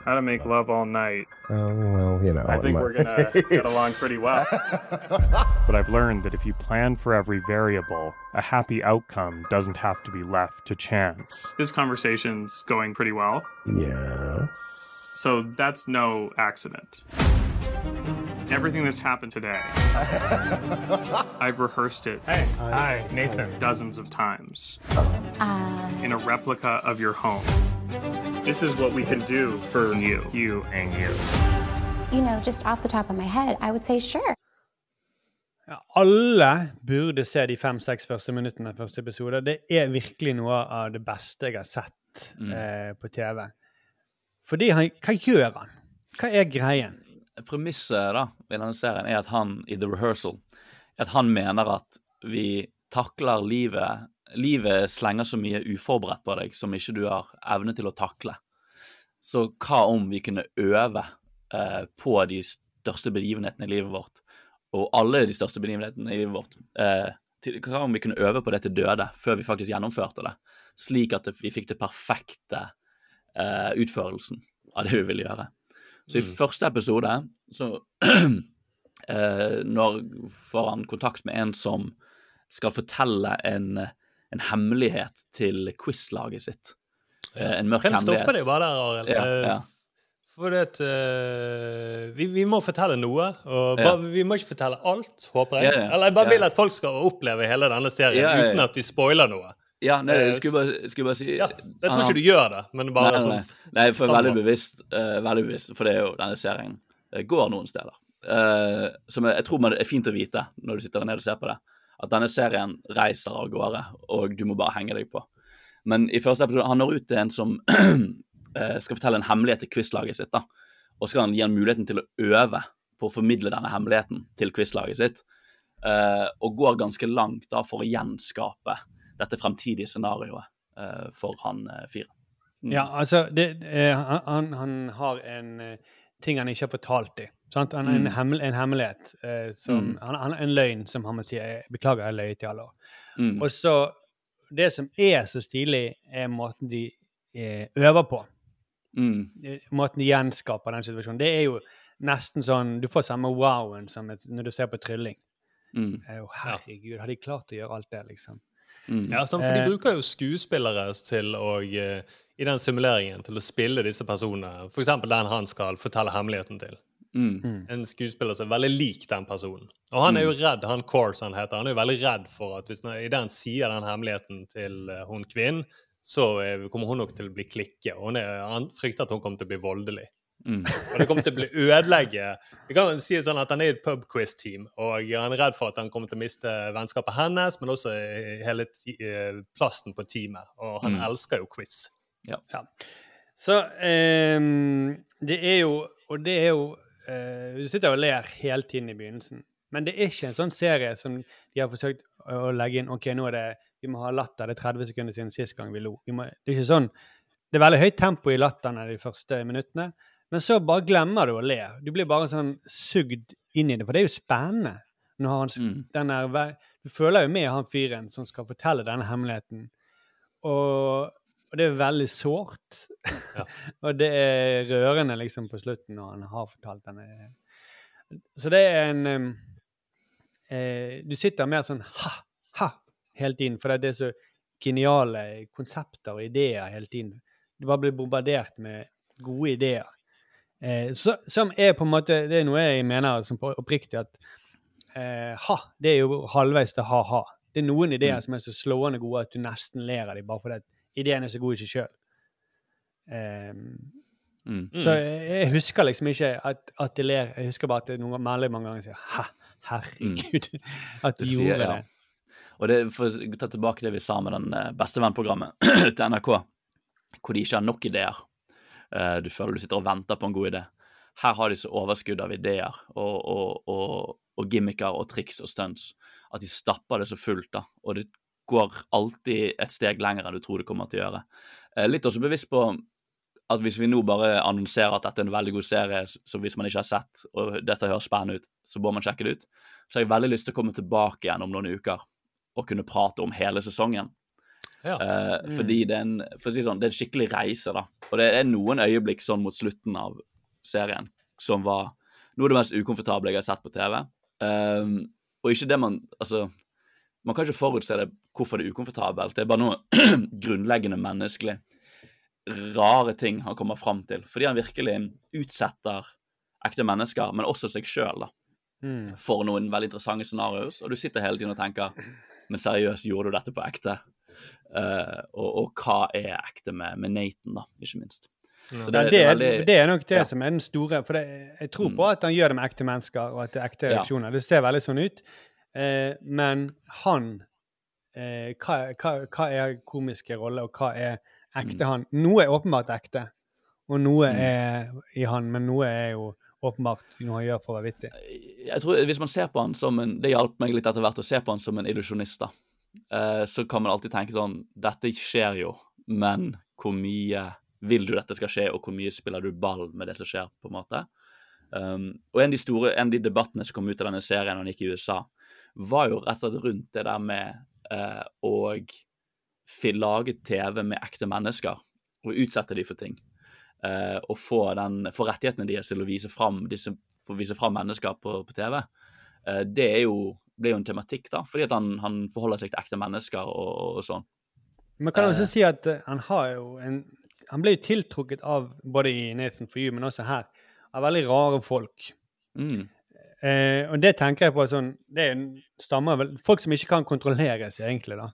how to make love all night. Oh, well, you know. I think it we're gonna [LAUGHS] get along pretty well. [LAUGHS] but I've learned that if you plan for every variable, a happy outcome doesn't have to be left to chance. This conversation's going pretty well. Yes. So that's no accident. Everything that's happened today, [LAUGHS] I've rehearsed it. Hey, hi, Nathan. Dozens of times uh-huh. uh, in a replica of your home. This is what we can do for you, you, and you. You know, just off the top of my head, I would say sure. Ja, alle burde se de fem-seks første minuttene av første episode. Det er virkelig noe av det beste jeg har sett Mm. eh, på TV. Fordi han, hva gjør han? Hva er greien? Premisset da, i denne serien er at han i The Rehearsal at han mener at vi takler livet Livet slenger så mye uforberedt på deg som ikke du har evne til å takle. Så hva om vi kunne øve eh, på de største begivenhetene i livet vårt, og alle de største begivenhetene i livet vårt eh, til, Hva om vi kunne øve på det til døde før vi faktisk gjennomførte det, slik at vi fikk det perfekte eh, utførelsen av det vi ville gjøre. Så i Mm. første episode så [CLEARS THROAT] eh, Når får han kontakt med en som skal fortelle en, en hemmelighet til quiz-laget sitt. Ja. en mørk Kan hemmelighet. hemmelighet. stoppe deg bare der, Arild? Ja, Eh, ja. For det eh, vi, vi må fortelle noe, og bare, vi må ikke fortelle alt, håper jeg. Eller jeg bare vil at folk skal oppleve hele denne serien uten at vi spoiler noe. Ja, nei, Eh, jeg skulle bare, skulle bare si Ja, jeg tror ikke du gjør det, men bare nei, nei, sånn Nei, for [LAUGHS] veldig bevisst, uh, veldig bevisst, for det er jo denne serien eh, går noen steder. Uh, som jeg, jeg tror man, det er fint å vite når du sitter nede og ser på det, at denne serien reiser av gårde, og du må bare henge deg på. Men i første episode han når ut til en som [CLEARS THROAT] eh, skal fortelle en hemmelighet til quizlaget sitt, da. og skal han gi han muligheten til å øve på å formidle denne hemmeligheten til quizlaget sitt, Uh, og går ganske langt da for å gjenskape dette fremtidige scenarioet uh, for han uh, fire. Mm. Ja, altså det, han, han, har en ting han ikke har fortalt dem. Sant? Han, en, Mm. hemmel, en hemmelighet. eh, som, Mm. han, han, en løgn som han må si jeg, 'Beklager, jeg løy i alle. Mm. Og så Det som er så stilig, er måten de eh, øver på. Mm. Eh, Måten de gjenskaper den situasjonen. Det er jo nesten sånn Du får samme wow-en som et, når du ser på trylling. Mm. Eh, herregud, har de klart å gjøre alt det, liksom? Ja, sånn, for De Eh, bruker jo skuespillere til å, eh, i den simuleringen til å spille disse personene. F.eks. den han skal fortelle hemmeligheten til. Mm. En skuespiller som er veldig lik den personen. Og han er jo redd, han Kors han heter, han er jo veldig redd for at hvis han, han sier den hemmeligheten til eh, hun kvinnen, så kommer hun nok til å bli klikke. Og hun er, han frykter at hun kommer til å bli voldelig. Mm. Og det kommer til å bli ødelegge Vi kan si det sånn at Han er i et pubquiz-team, og han er redd for at han kommer til å miste vennskapet hennes, men også eh, hele eh, plassen på teamet. Og han Mm. elsker jo quiz. Ja. Så um, det er jo Og det er jo eh, Du sitter og ler hele tiden i begynnelsen. Men det er ikke en sånn serie som de har forsøkt å legge inn OK, nå er det vi må ha latter. Det er 30 sekunder siden sist gang vi lo. Vi må, det er ikke sånn Det er veldig høyt tempo i latterne de første minuttene, men så bare glemmer du å le. Du blir bare sånn sugd inn i det, for det er jo spennende. Når han, Mm. den er, du føler jo med han fyren som skal fortelle denne hemmeligheten. Og, og det er veldig sårt. [LAUGHS] og det er rørende liksom på slutten når han har fortalt denne. Så det er en um, eh, Du sitter mer sånn ha, ha hele tiden. For det er så geniale konsepter og ideer hele tiden. Du bare blir bombardert med gode ideer. Eh, så, som er på en måte Det er noe jeg mener som på, oppriktig at eh, ha, det er jo halvveis til ha-ha. Det er noen ideer Mm. som er så slående gode at du nesten ler av dem bare fordi ideen er så god i seg sjøl. Mm. Så jeg, jeg husker liksom ikke at, at jeg ler. Jeg husker bare at det noen mange ganger sier Hæ, herregud, [LAUGHS] at de Det sier- gjorde ja. det. Og det, for å ta tilbake det vi sa med den eh, Bestevennprogrammet [CLEARS THROAT] til NRK, hvor de ikke har nok ideer. Eh, du føler du sitter og venter på en god idé. Her har de så overskudd av ideer og, og, og, og gimmicker og triks og stunts at de stapper det så fullt, da. Og det går alltid et steg lenger enn du tror det kommer til å gjøre. Eh, litt også bevisst på at hvis vi nå bare annonserer at dette er en veldig god serie, så hvis man ikke har sett, og dette høres spennende ut, så bør man sjekke det ut, så har jeg veldig lyst til å komme tilbake igjen om noen uker og kunne prate om hele sesongen. Ja. Eh, Mm. Fordi det er, en, for å si sånn, det er en skikkelig reise, da. Og det er noen øyeblikk sånn mot slutten av serien som var noe av det mest ukomfortable jeg har sett på TV. Um, og ikke det man Altså, man kan ikke forutse det, hvorfor det er ukomfortabelt. Det er bare noe [CLEARS THROAT] grunnleggende menneskelig rare ting han kommer fram til. Fordi han virkelig utsetter ekte mennesker, men også seg sjøl, da Mm. for noen veldig interessante scenarioer, og du sitter hele tiden og tenker Men seriøst, gjorde du dette på ekte? Eh, og, og hva er ekte med, med Nathan, da, ikke minst. Så Ja, det, er, det er nok det ja. som er den store For det, jeg tror Mm. på at han gjør det med ekte mennesker, og at det er ekte reaksjoner. Det ser veldig sånn ut. Uh, men han uh, hva, hva, hva er komiske rolle, og hva er ekte Mm. han? Noe er åpenbart ekte, og noe er i han, men noe er jo åpenbart noe han gjør for å være vittig. jeg tror Hvis man ser på han som en Det hjalp meg litt etter hvert å se på han som en illusjonist, da. Eh, så kan man alltid tenke sånn Dette skjer jo, men hvor mye vil du dette skal skje, og hvor mye spiller du ball med det som skjer, på en måte? Um, og en av de store, en av de debattene som kom ut av denne serien når han gikk i USA, var jo rett og slett rundt det der med eh, å lage TV med ekte mennesker, og utsette de for ting. Eh, og få, den, få rettighetene deres til å vise fram, disse, vise fram mennesker på, på TV. Eh, det er jo, ble jo en tematikk, da, fordi at han, han forholder seg til ekte mennesker og, og sånn. Man kan også Eh. si at eh, han har jo en Han ble jo tiltrukket av, både i Nathan for you, men også her, av veldig rare folk. Mm. Eh, og det tenker jeg på sånn Det er en- stammer vel Folk som ikke kan kontrolleres, egentlig, da.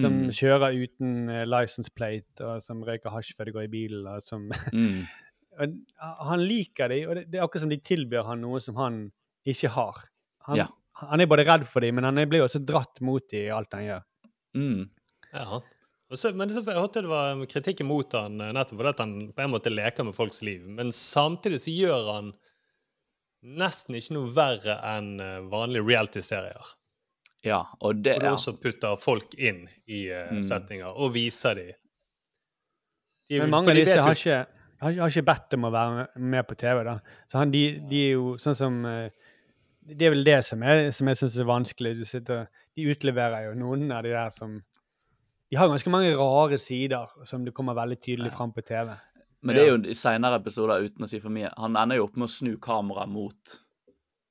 Som Mm. kjører uten uh, license plate, og som røyker hasj før de går i bilen, og som Mm. [LAUGHS] og Han liker de, og det, det er akkurat som de tilbyr han noe som han ikke har. Han, Ja. Han er både redd for dem, men han blir også dratt mot dem i alt han gjør. Mm. Ja. Også, men så, jeg hørte det var kritikken mot han eh, nettopp fordi han på en måte leker med folks liv. Men samtidig så gjør han nesten ikke noe verre enn eh, vanlige reality-serier. Ja, og det Hvor du også putter folk inn i eh, Mm. settinger og viser dem. De, Men mange av disse har ikke, har, ikke bedt om å være med på TV. da. Så han, de, de er jo sånn som eh, Det er vel det som, er, som jeg syns er vanskelig. Du sitter, de utleverer jo noen av de der som De har ganske mange rare sider som det kommer veldig tydelig fram på TV. Men det er jo i senere episoder, uten å si for mye, han ender jo opp med å snu kameraet mot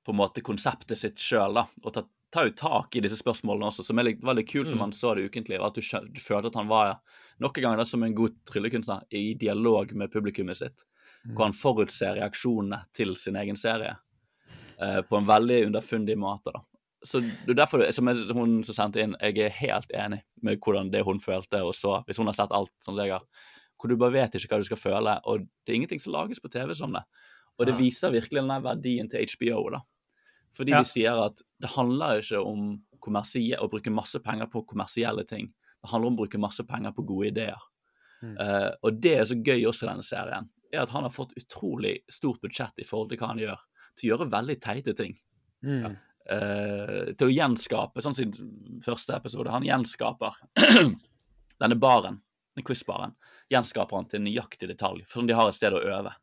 på en måte konseptet sitt sjøl, da. Og ta, tar jo tak i disse spørsmålene også, som er litt, veldig kult når Mm. man så det ukentlig. og At du, du følte at han var nok en gang da, som en god tryllekunstner i dialog med publikummet sitt. Hvor han forutser reaksjonene til sin egen serie eh, på en veldig underfundig måte. da. Så det er derfor, som jeg, hun som sendte inn, jeg er helt enig med hvordan det hun følte og så, hvis hun har sett alt som jeg har. Hvor du bare vet ikke hva du skal føle, og det er ingenting som lages på TV som det. Og det viser virkelig den verdien til HBO, da. Fordi Ja. de sier at det handler ikke om å bruke masse penger på kommersielle ting. Det handler om å bruke masse penger på gode ideer. Mm. Uh, og det er så gøy også i denne serien, er at han har fått utrolig stort budsjett i forhold til hva han gjør, til å gjøre veldig teite ting. Mm. Uh, til å gjenskape, sånn som i første episode, han gjenskaper [CLEARS THROAT] denne baren, den quiz-baren, gjenskaper han til nøyaktig detalj, for de har et sted å øve.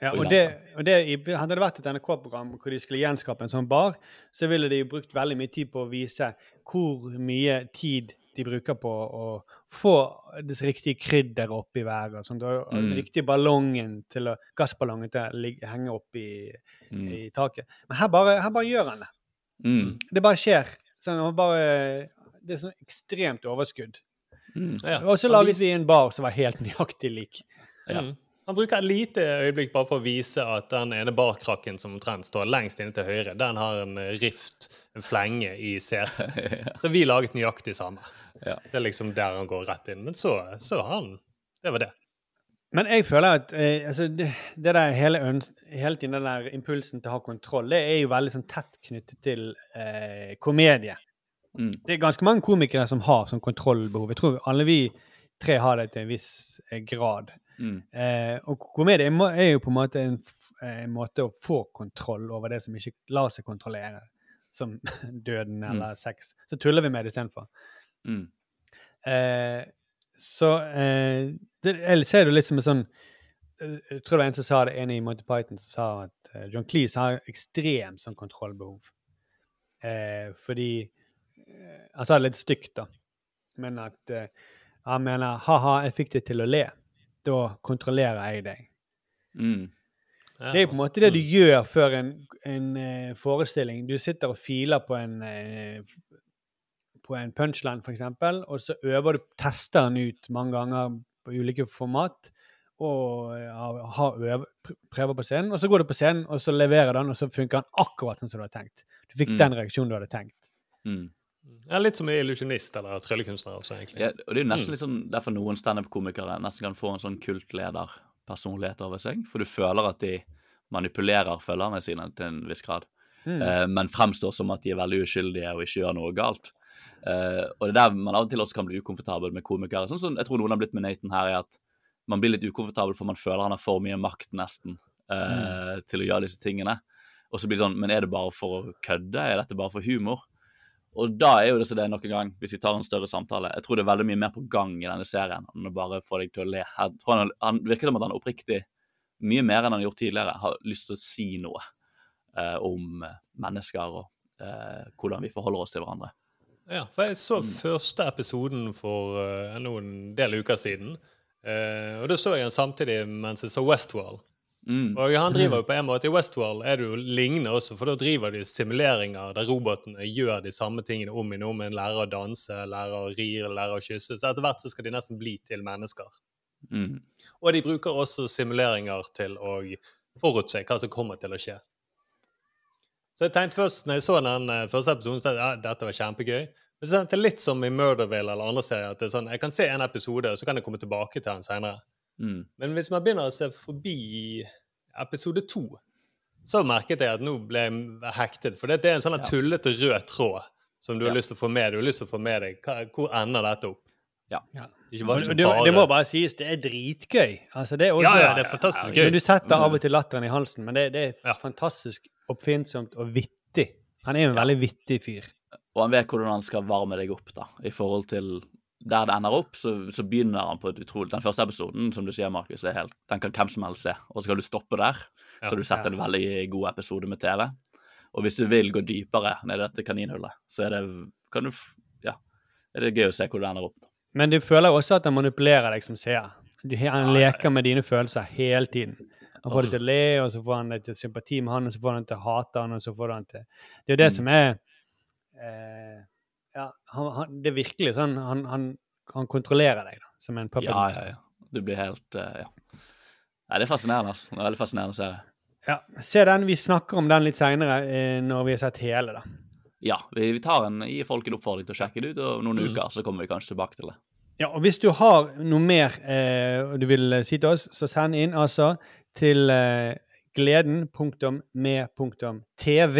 Ja, og det, og det, Hadde det vært et NRK-program hvor de skulle gjenskape en sånn bar, så ville de brukt veldig mye tid på å vise hvor mye tid de bruker på å få det riktige krydderet opp i været. Sånn, og den Mm. riktige ballongen til å, gassballongen til å ligge, henge opp i, Mm. i taket. Men her bare, her bare gjør han det. Mm. Det bare skjer. Sånn, han bare, Det er sånn ekstremt overskudd. Mm. Ja. Og så laget vi en bar som var helt nøyaktig lik. Mm. Han bruker et lite øyeblikk bare for å vise at den ene barkrakken som omtrent står lengst inne til høyre, den har en rift, en flenge, i setet. [LAUGHS] Så vi laget nøyaktig samme. Ja. Det er liksom der han går rett inn. Men så, så han Det var det. Men jeg føler at eh, altså, det, det der hele, hele tiden den der impulsen til å ha kontroll, det er jo veldig sånn tett knyttet til eh, komedie. Mm. Det er ganske mange komikere som har sånn kontrollbehov. Jeg tror alle vi tre har det til en viss eh, grad. Mm. Eh, og komedie er jo på en måte en, en måte å få kontroll over det som ikke lar seg kontrollere, som [LAUGHS] døden eller sex. Så tuller vi med det istedenfor. Mm. Eh, så eh, det, jeg ser det litt som en sånn eh, Jeg tror det var en som sa det, en i Monty Python som sa at eh, John Cleese har ekstremt sånn kontrollbehov. Eh, fordi eh, Han sa det litt stygt, da. Men at eh, han mener ha-ha, jeg fikk det til å le. Da kontrollerer jeg deg. Mm. Det er på en måte det du gjør før en, en eh, forestilling. Du sitter og filer på en, eh, på en punchline, f.eks., og så øver du, tester den ut mange ganger på ulike format. Og eh, har- har øve, pr- prøver på scenen, og så går du på scenen, og så leverer den, og så funker den akkurat sånn som du hadde tenkt. Du fikk Mm. den reaksjonen du hadde tenkt. Mm. Ja, litt som illusjonist eller tryllekunstner også, egentlig. Ja, og det er jo nesten Mm. litt sånn derfor noen standup-komikere nesten kan få en sånn kultlederpersonlighet over seg. For du føler at de manipulerer følgerne sine til en viss grad. Mm. Eh, men fremstår som at de er veldig uskyldige og ikke gjør noe galt. Eh, og det er der man av og til også kan bli ukomfortabel med komikere. Sånn som jeg tror noen har blitt med Nathan her, er at man blir litt ukomfortabel for man føler han har for mye makt, nesten, eh, til å gjøre disse tingene. Og så blir det sånn Men er det bare for å kødde? Er dette bare for humor? Og da er jo det så det er nok en gang, hvis vi tar en større samtale Jeg tror det er veldig mye mer på gang i denne serien enn å bare få deg til å le. Jeg tror han, han virker som at han oppriktig, mye mer enn han har gjort tidligere, har lyst til å si noe eh, om eh, mennesker og eh, hvordan vi forholder oss til hverandre. Ja, for jeg så første episoden for uh, noen en del uker siden. Uh, og da så jeg den samtidig mens jeg så Westworld. Mm. Og han driver jo på en måte I Westworld er det jo lignende også, for da driver de simuleringer der robotene gjør de samme tingene om igjen om igjen. Lærer å danse, lærer å ri, lærer å kysse. Så etter hvert så skal de nesten bli til mennesker. Mm. Og de bruker også simuleringer til å forutse hva som kommer til å skje. Så jeg tenkte først, når jeg så den eh, første episoden, jeg ja, dette var kjempegøy. Men så tenkte jeg litt som i Murderville eller andre serier, at det er sånn, jeg kan se en episode, og så kan jeg komme tilbake til den senere. Mm. Men hvis man begynner å se forbi episode to, så merket jeg at nå ble jeg hektet. For det er en sånn Ja. tullete rød tråd som du har Ja. lyst til å få med. Du har lyst til å få med deg. Hvor ender dette opp? Ja. Det bare det, bare- det må bare sies, det er dritgøy. Altså, det er også, Ja, ja, det er fantastisk gøy. Men Du setter av og til latteren i halsen, men det, det er fantastisk oppfinnsomt og vittig. Han er en veldig vittig fyr. Og han vet hvordan han skal varme deg opp, da. I forhold til der det ender opp, så, så begynner han på et utrolig Den første episoden, som du sier, Markus, er helt Den kan hvem som helst se. Og så kan du stoppe der, så du du ja. en veldig god episode med TV. Og hvis du vil gå dypere ned i dette kaninhullet, så er det kan du, ja, er det gøy å se hvor det ender opp. Men du føler også at han manipulerer deg som seer. Han leker med dine følelser hele tiden. Han får deg til å le, og så får han deg til sympati med han, og så får han deg til å hate han, og så får du han til Det er jo det Mm. som er eh, Ja, han, han, det er virkelig sånn Han, han, han kontrollerer deg, da, som en puppet Ja, ja, ja. Du blir helt uh, Ja. Nei, det er fascinerende, altså. Det er veldig fascinerende serie. Ja, Se den. Vi snakker om den litt seinere, eh, når vi har sett hele, da. Ja, vi, vi tar en, gir folk en oppfordring til å sjekke det ut, og noen Mm. uker så kommer vi kanskje tilbake til det. Ja, og Hvis du har noe mer eh, du vil eh, si til oss, så send inn altså til eh, gleden.med.tv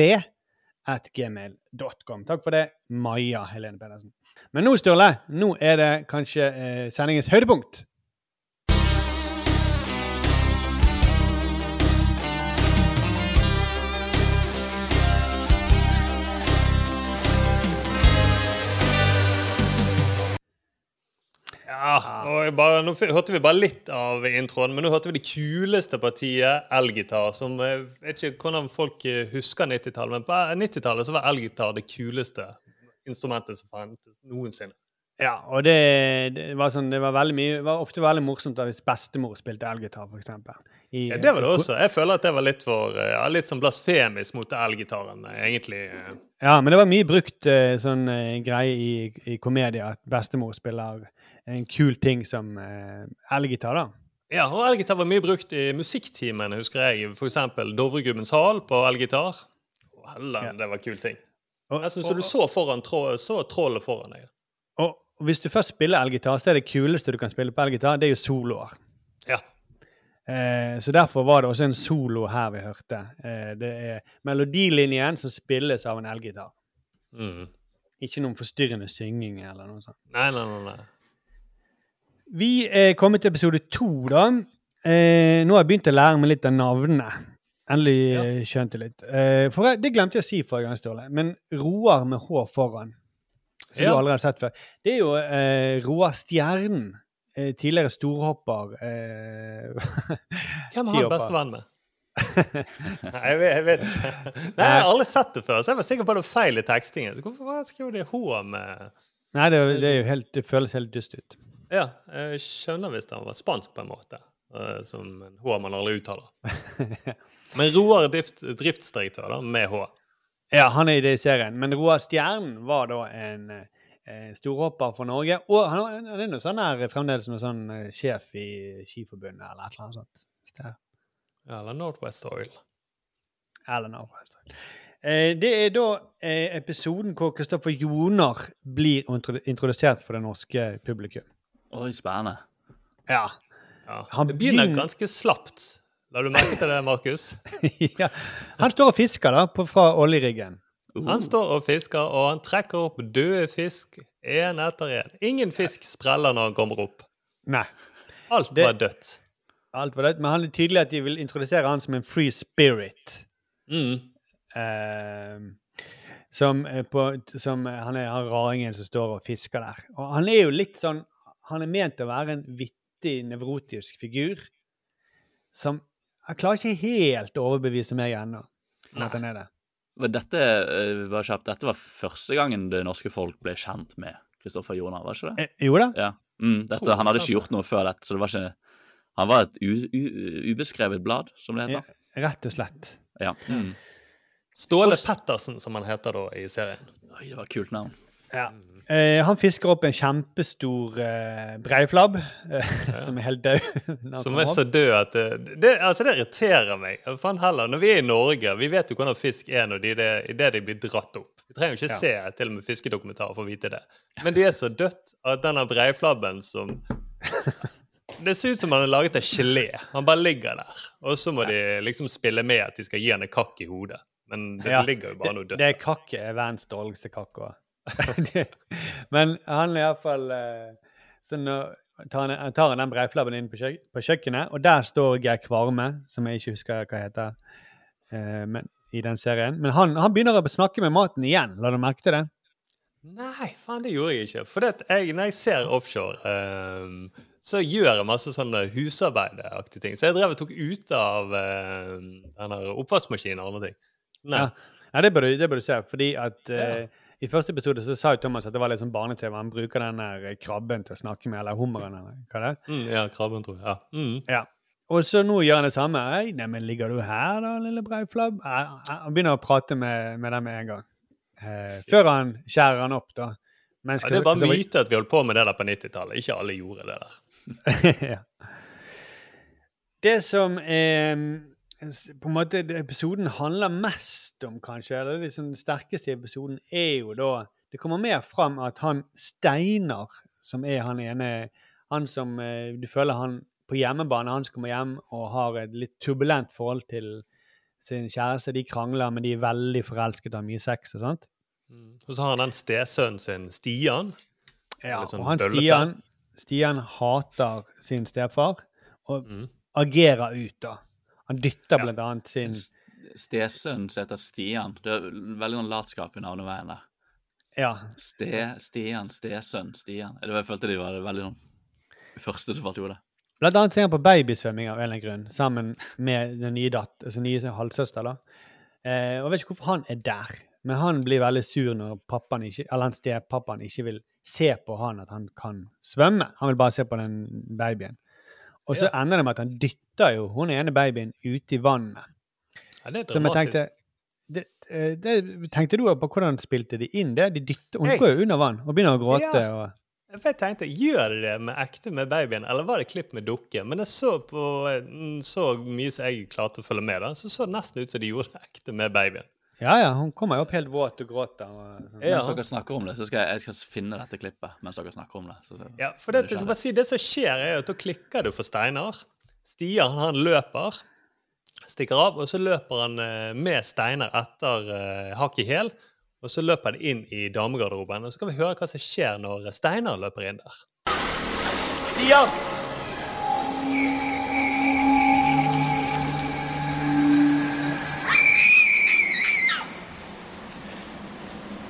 at gmail.com. Takk for det, Maja Helene Pedersen. Men nå, Sturle, nå er det kanskje eh, sendingens høydepunkt. Ja, bare, Nå hørte vi bare litt av introen, men nå hørte vi det kuleste partiet, elgitar. Som jeg vet ikke hvordan folk eh, husker 90-tallet, men på 90-tallet så var elgitar det kuleste instrumentet som fantes noensinne. Ja, og det, det var sånn, det var mye, var ofte veldig morsomt da hvis bestemor spilte elgitar, f.eks. Ja, det var det også. Jeg føler at det var litt for eh, ja, litt sånn blasfemisk mot elgitaren, egentlig. eh. Ja, men det var mye brukt eh, sånn eh, greie i, i komedia at bestemor spiller en kul ting som eh, elgitar, da. Ja, og elgitar var mye brukt i musikktimene, husker jeg. Eksempel Dovregubbens hal på elgitar. Å, ja. det var kul ting. Jeg syns du så foran så trollet foran deg. Og hvis du først spiller elgitar, så er det kuleste du kan spille på elgitar, det er jo soloer. Ja. Eh, så derfor var det også en solo her vi hørte. Eh, det er melodilinjen som spilles av en elgitar. Mm. Ikke noen forstyrrende synging eller noe sånt. Nei, nei, nei. nei. Vi er kommet til episode to, da. Eh, nå har jeg begynt å lære meg litt av navnene. Endelig ja. skjønte litt. Eh, for jeg, det glemte jeg å si forrige gang, Ståle, men Roar med H foran, som Ja. du allerede har sett før, det er jo eh, Roar Stjernen. Eh, tidligere storhopper. Eh, [LAUGHS] Hvem har han bestevenn med? [LAUGHS] Nei, jeg vet, jeg vet ikke. Nei, Jeg har aldri sett det før, så jeg var sikker på det var feil i tekstingen. Så hvorfor skriver de H med Nei, det, det, helt, det føles helt dust ut. Ja, jeg skjønner hvis han var spansk på en måte. eh, Som en H man aldri uttaler. [LAUGHS] Men Roar er drift, driftsdirektør, da, med H. Ja, han er i det i serien. Men Roar Stjernen var da en eh, storhopper for Norge. Og han, han er noe sånn her, fremdeles noe sånn eh, sjef i Skiforbundet eller et eller annet sånt. sted. Eller Northwest Oil. Eller Northwest. Eh, det er da eh, episoden hvor Kristoffer Joner blir introdusert for det norske publikum. Oi, spennende. Ja. Han Det begynner ganske slapt. La du merke til det, Markus? [LAUGHS] ja. Han står og fisker da, på, fra oljeriggen. Han står og fisker, og han trekker opp døde fisk én etter én. Ingen fisk spreller når han kommer opp. Nei. Alt Det- var dødt. Alt var dødt, Men han er tydelig at de vil introdusere han som en free spirit. Mm. Uh, som, er på, som er- han er han raringen som står og fisker der. Og han er jo litt sånn Han er ment å være en vittig, nevrotisk figur som Jeg klarer ikke helt å overbevise meg ennå om at han er det. Men dette, eh, var kjapt, dette var første gangen det norske folk ble kjent med Kristoffer Joner, var ikke det? Eh, jo da. Ja. Mm, dette, han hadde ikke gjort noe før dette, så det var ikke Han var et u, u, ubeskrevet blad, som det heter. Rett og slett. Ja. Mm. Ståle Pettersen, som han heter da i serien. Oi, det var et kult navn. Ja. Eh, han fisker opp en kjempestor eh, breiflabb eh, [LAUGHS] som er helt død. [LAUGHS] Som er så død at det, det, altså det irriterer meg. Heller, Når vi er i Norge, vi vet jo hvordan fisk er når de, det, det de blir dratt opp. Vi trenger jo ikke Ja. se til og med fiskedokumentarer for å vite det. Men de er så dødt at denne breiflabben som Det ser ut som han har laget av gelé. Han bare ligger der. Og så må de liksom spille med at de skal gi han en kakk i hodet. Men det Ja, ligger jo bare noe det, dødt. det er kakk er verdens dårligste kakk òg. [LAUGHS] Men han er iallfall uh, Så nå tar han, tar han den breiflabben inn på, kjøk, på kjøkkenet, og der står Geir Kvarme, som jeg ikke husker hva heter eh, men, i den serien. Men han, han begynner å snakke med maten igjen. La du merke til det? Nei, faen, det gjorde jeg ikke. For jeg, når jeg ser offshore, ehm, så gjør jeg masse sånne husarbeideaktige ting. Så jeg drev og tok ut av uh, denne oppvaskmaskinen og andre ting. Nei. Ja, Nei det, bør du, det bør du se. Fordi at eh, i første episode så sa jo Thomas at det var litt sånn barne-TV. Han bruker den der eh, krabben til å snakke med, eller hummeren, eller hva det er. Mm, ja, krabben, tror jeg. Ja. Mm. Ja. Og så nå gjør han det samme. Ei, men ligger du her da, lille breiflabb? Han begynner å prate med, med dem med en gang. Eh, før han skjærer han opp, da. Mens Ja, det er bare Kristoffer- myte at vi holdt på med det der på 90-tallet. Ikke alle gjorde det der. [LAUGHS] ja. Det som s- på en måte episoden handler mest om, kanskje, eller liksom den sterkeste episoden, er jo da Det kommer mer fram at han Steinar, som er han ene Han som eh, du føler han på hjemmebane, han som kommer hjem og har et litt turbulent forhold til sin kjæreste. De krangler, men de er veldig forelsket og har mye sex og sånt. Og så har han den stesønnen sin, Stian. Ja, sånn og han. Stian, Stian hater sin stefar og Mm. agerer ut, da. Han dytter blant annet sin Stesønnen som heter Stian. Det er veldig sånn latskap i navneveien der. Ja. Ste, Stian, stesønn, Stian. Det jeg følte de var veldig sånn første som falt i hodet. Blant annet ser han på babysvømming av en eller annen grunn, sammen med den nye, datt, altså nye halvsøster. da. Eh, og Jeg vet ikke hvorfor han er der, men han blir veldig sur når pappaen ikke, eller han stepappaen ikke vil se på han at han kan svømme. Han vil bare se på den babyen. Og så ender det med at han dytter dytter jo hun ene babyen ute i vannet. Ja, det er dramatisk. tenkte det, eh, det, Tenkte du på hvordan spilte de inn det? De dytter, hun går jo under vann og begynner å gråte. Ja. og... For Jeg tenkte, Gjør de det med ekte med babyen, eller var det klipp med dukke? Men jeg så på mm, så mye som jeg klarte å følge med, da, så så det nesten ut som de gjorde det ekte med babyen. Ja, ja, hun kommer jo opp helt våt og gråter. Og, sånn. Ja. Mens dere snakker om det, så skal jeg, jeg skal finne dette klippet. mens dere snakker om det. Så, Ja, for det, det, skal bare si, det som skjer, er jo at da klikker du for Steinar. Stian han løper, stikker av, og så løper han eh, med Steinar etter eh, hakk i hæl. Og så løper han inn i damegarderoben, og så skal vi høre hva som skjer når Steinar løper inn der. Stian!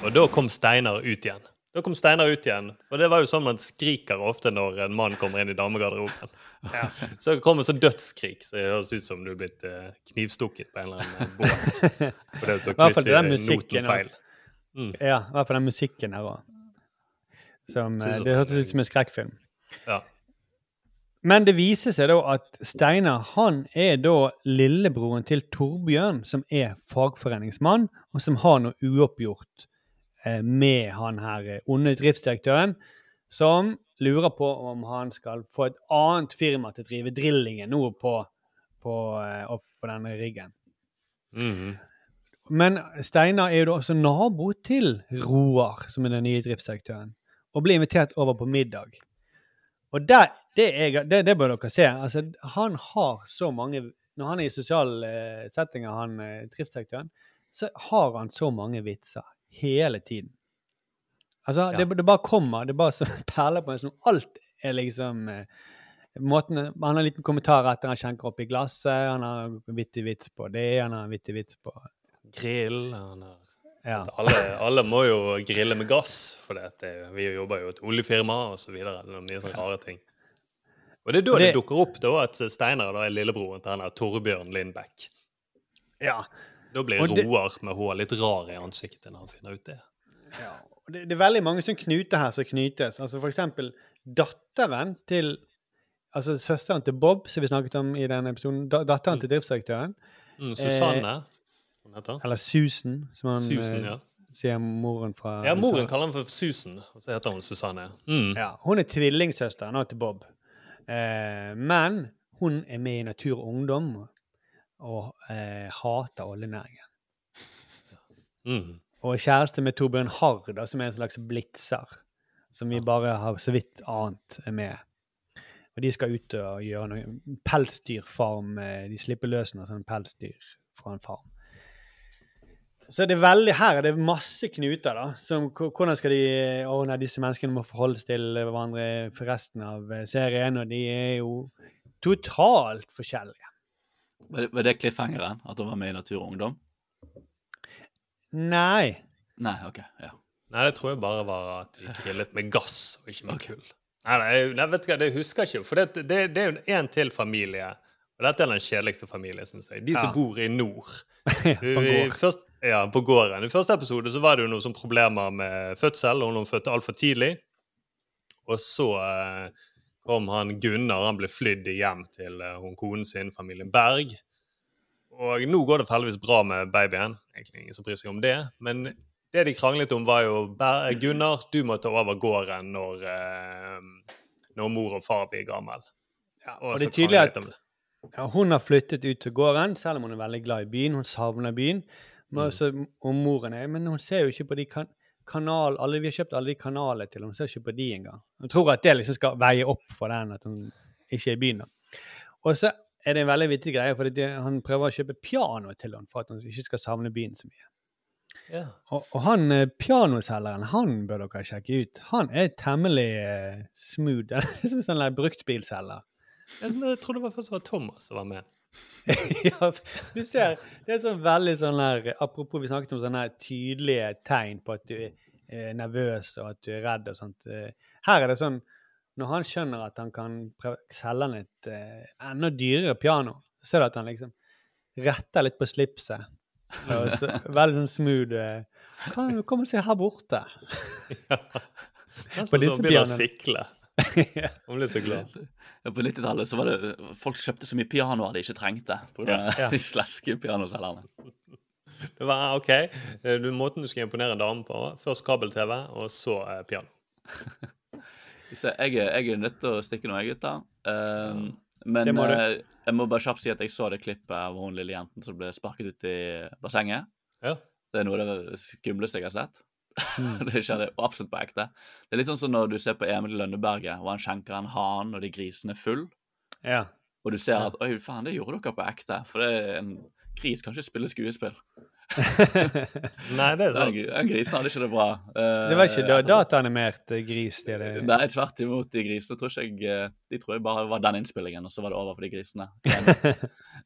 Og da kom Steinar ut igjen. Da kom Steinar ut igjen, For det var jo sånn man skriker ofte når en mann kommer inn i damegarderoben. Ja. [LAUGHS] Så det kommer sånn dødskrig, så det høres ut som du er blitt eh, knivstukket på en eller annen båt. Fordi du har den knyttet musikken. noten feil. Mm. Ja, i hvert fall den musikken her òg. Eh, det hørtes ut som en skrekkfilm. Ja. Men det viser seg da at Steinar han er da lillebroren til Torbjørn, som er fagforeningsmann, og som har noe uoppgjort eh, med han her eh, onde driftsdirektøren, som lurer på om han skal få et annet firma til å drive drillingen nå på, på, eh, opp for denne riggen. Mhm. Men Steinar er jo da også nabo til Roar, som er den nye driftsdirektøren, og blir invitert over på middag. Og der, det, er, det, det bør dere se. Altså, han har så mange Når han er i sosiale eh, settinger, han eh, driftsdirektøren, så har han så mange vitser hele tiden. Altså, det, det bare kommer. Det bare så [LAUGHS] perler på en sånn Alt er liksom eh, måten, Han har en liten kommentar etter han skjenker opp i glasset. Han har en vittig vits på det, han har en vittig vits på Grill han har ja. at alle, alle må jo grille med gass, for det, vi jobber jo i et oljefirma osv. Er mye sånne rare ting. Og det er da det, det- dukker opp da, at Steinar da er lillebroren til han her Torbjørn Lindbekk. Ja. Da blir Og det- Roar med H litt rar i ansiktet når han finner ut det. Og Det, det er veldig mange som knuter her som knytes. Altså for eksempel datteren til Altså søsteren til Bob, som vi snakket om i denne episoden. datteren datteren til driftsdirektøren. Mm, Susanne, heter. Eller Susan, som han Susan, eh, ja. sier moren fra Ja, moren kaller han for Susan, og så heter hun Susanne. Mm. Ja, hun er tvillingsøster nå til Bob. Eh, men hun er med i Natur og Ungdom og eh, hater oljenæringen. Mm. Og kjæreste med Torbjørn Harr, da, som er en slags blitzer. Som vi bare har så vidt ant er med. Og de skal ut og gjøre noe pelsdyrfarm. eh, De slipper løs noen sånn pelsdyr fra en farm. Så det er veldig, her er det masse knuter, da. Som, hvordan skal de ordne disse menneskene må forholde seg til hverandre for resten av eh, serien, og de er jo totalt forskjellige. Var det, var det cliffhangeren? At hun var med i Natur og Ungdom? Nei. Nei, OK. ja. Nei, det tror jeg bare var at de grillet med gass og ikke med kull. Nei, nei, nei, vet du hva, det husker jeg ikke. For det, det, det er jo en til familie, og dette er den kjedeligste familien, syns jeg. De som Ja. bor i nord. [LAUGHS] på gård. først, ja, på gården. I første episode så var det jo noen sånne problemer med fødsel, og noen fødte altfor tidlig. Og så eh, kom han Gunnar, han ble flydd hjem til eh, hun konen sin, familien Berg. Og nå går det heldigvis bra med babyen. Egentlig ingen som bryr seg om det. Men det de kranglet om, var jo Gunnar, du må ta over gården når, eh, når mor og far blir gammel. og det er tydelig at ja, hun har flyttet ut til gården, selv om hun er veldig glad i byen. Hun savner byen. Men også, og moren er, men hun ser jo ikke på de kan kanal, alle, Vi har kjøpt alle de kanalene til hun ser ikke på de engang. Hun tror at det liksom skal veie opp for den at hun ikke er i byen. da. Og så er det en veldig vittig greie, for han prøver å kjøpe piano til han for at han ikke skal savne byen så mye. Ja. Og, og han eh, pianoselgeren, han bør dere sjekke ut. Han er temmelig eh, smooth. [LAUGHS] det er Som en sånn bruktbilselger. Jeg, sånn, jeg trodde det var først var Thomas som var med. [LAUGHS] ja, du ser, det er sånn veldig sånn der Apropos, vi snakket om sånne tydelige tegn på at du er eh, nervøs og at du er redd og sånt. Her er det sånn Når han skjønner at han kan selge han et eh, enda dyrere piano, så ser du at han liksom retter litt på slipset. Og så, veldig sånn smooth. eh, Kan, kom og se her borte. ja. På så disse han begynner å sikle. Hun blir så glad. Ja, På 90-tallet så var det folk kjøpte så mye pianoer de ikke trengte. På grunn av Ja. [LAUGHS] de sleske pianoselgerne. Det var OK. eh, Du, måten du skal imponere en dame på. Først kabel-TV, og så eh, piano. [LAUGHS] Jeg, er- jeg er nødt til å stikke noe, jeg, gutter. Um, men må du. eh, jeg må bare kjapt si at jeg så det klippet av hun lille jenten som ble sparket ut i bassenget. Ja. Det er noe av det skumleste jeg har sett. Mm. [LAUGHS] det skjedde absolutt på ekte. Det er litt sånn som når du ser på Emil Lønneberget, hvor han skjenker en han og de grisene er full. Ja. Og du ser at oi, faen, det gjorde dere på ekte. For det en gris kan ikke spille skuespill. [LAUGHS] Nei, det er sant. Den, den grisen hadde ikke det bra. eh, Det var ikke da dataanimert eh, gris? Det, det. Nei, tvert imot. De grisene tror ikke jeg eh, De tror jeg bare var den innspillingen, og så var det over for de grisene.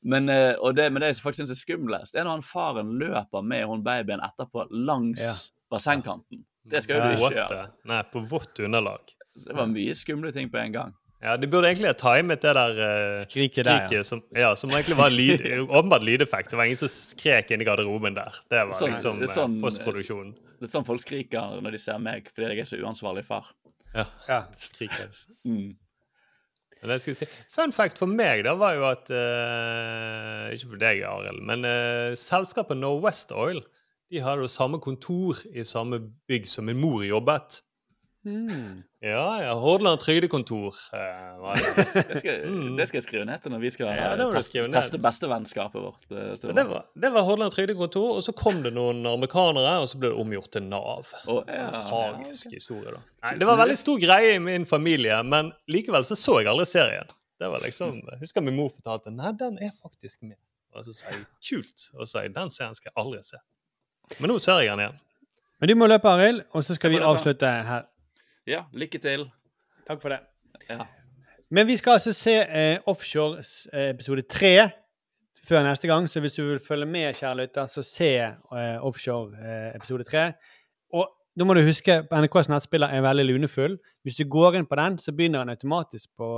men, [LAUGHS] eh, og det, men det jeg faktisk syns er skumlest, er når han faren løper med hun babyen etterpå langs Ja. bassengkanten. Det skal jo du ikke gjøre. Nei, på vått underlag. Så det var mye skumle ting på en gang. Ja, De burde egentlig ha timet det der uh, Skriket der, ja. som, ja, som egentlig var lyd, [LAUGHS] åpenbart lydeffekt. Det var ingen som skrek inn i garderoben der. Det var Sånn- liksom det eh, sånn- postproduksjonen. Det er sånn folk skriker når de ser meg fordi jeg er så uansvarlig far. Ja. Ja. Skriker. Mm. Men det skulle si. Fun fact for meg da var jo at uh, Ikke for deg, Arild, men uh, selskapet No West Oil de hadde jo samme kontor i samme bygg som min mor jobbet. Mm. Ja, ja. Hordaland trygdekontor. eh, det. Det skal, det skal jeg skrive ned til når vi skal Ja, teste, teste bestevennskapet vårt. eh, Så det var, det var Hordaland trygdekontor, og så kom det noen amerikanere, og så ble det omgjort til Nav. Oh, ja. Tragisk historie, da. Nei, det var veldig stor greie i min familie, men likevel så så jeg aldri serien. Det var liksom, jeg husker min mor fortalte nei, den er faktisk med. Og så sa jeg kult, og så sa jeg den serien skal jeg aldri se. Men nå ser jeg den igjen. Men du må løpe, Arild, og så skal vi avslutte her. Ja, lykke til. Takk for det. Ja. Men vi skal altså se eh, Offshore eh, episode tre før neste gang. Så hvis du vil følge med, kjære lytter, så se eh, Offshore eh, episode tre. Og da må du huske NRKs nettspiller er veldig lunefull. Hvis du går inn på den, så begynner den automatisk på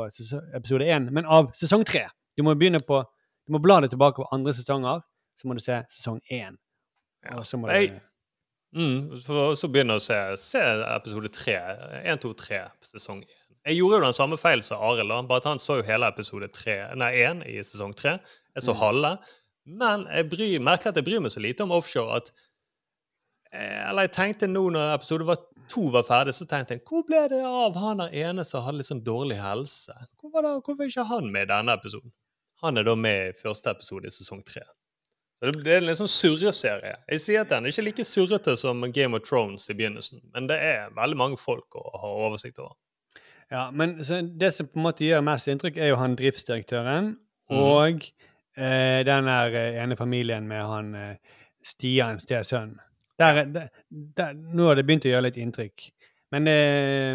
episode én, men av sesong tre. Du må begynne på Du må bla deg tilbake på andre sesonger, så må du se sesong én. Og så må du Mm, så begynner jeg å se, se episode tre. Én, to, tre, sesong én. Jeg gjorde jo den samme feil som Arild, bare at han så jo hele episode tre, nei, én i sesong tre. Jeg så Mm. halve. Men jeg bryr, merker at jeg bryr meg så lite om offshore at eh, Eller jeg tenkte nå når episode var, to var ferdig, så tenkte jeg hvor ble det av han der ene som hadde litt sånn dårlig helse? Hvor var det, Hvorfor er ikke han med i denne episoden? Han er da med i første episode i sesong tre. Så det, er en litt sånn surreserie. Jeg sier at den er ikke like surrete som Game of Thrones i begynnelsen, men det er veldig mange folk å ha oversikt over. Ja, men det som på en måte gjør mest inntrykk, er jo han driftsdirektøren mm. og eh, den der eh, ene familien med han eh, Stian, stesønnen. Der, er- der, der, nå har det begynt å gjøre litt inntrykk. Men eh,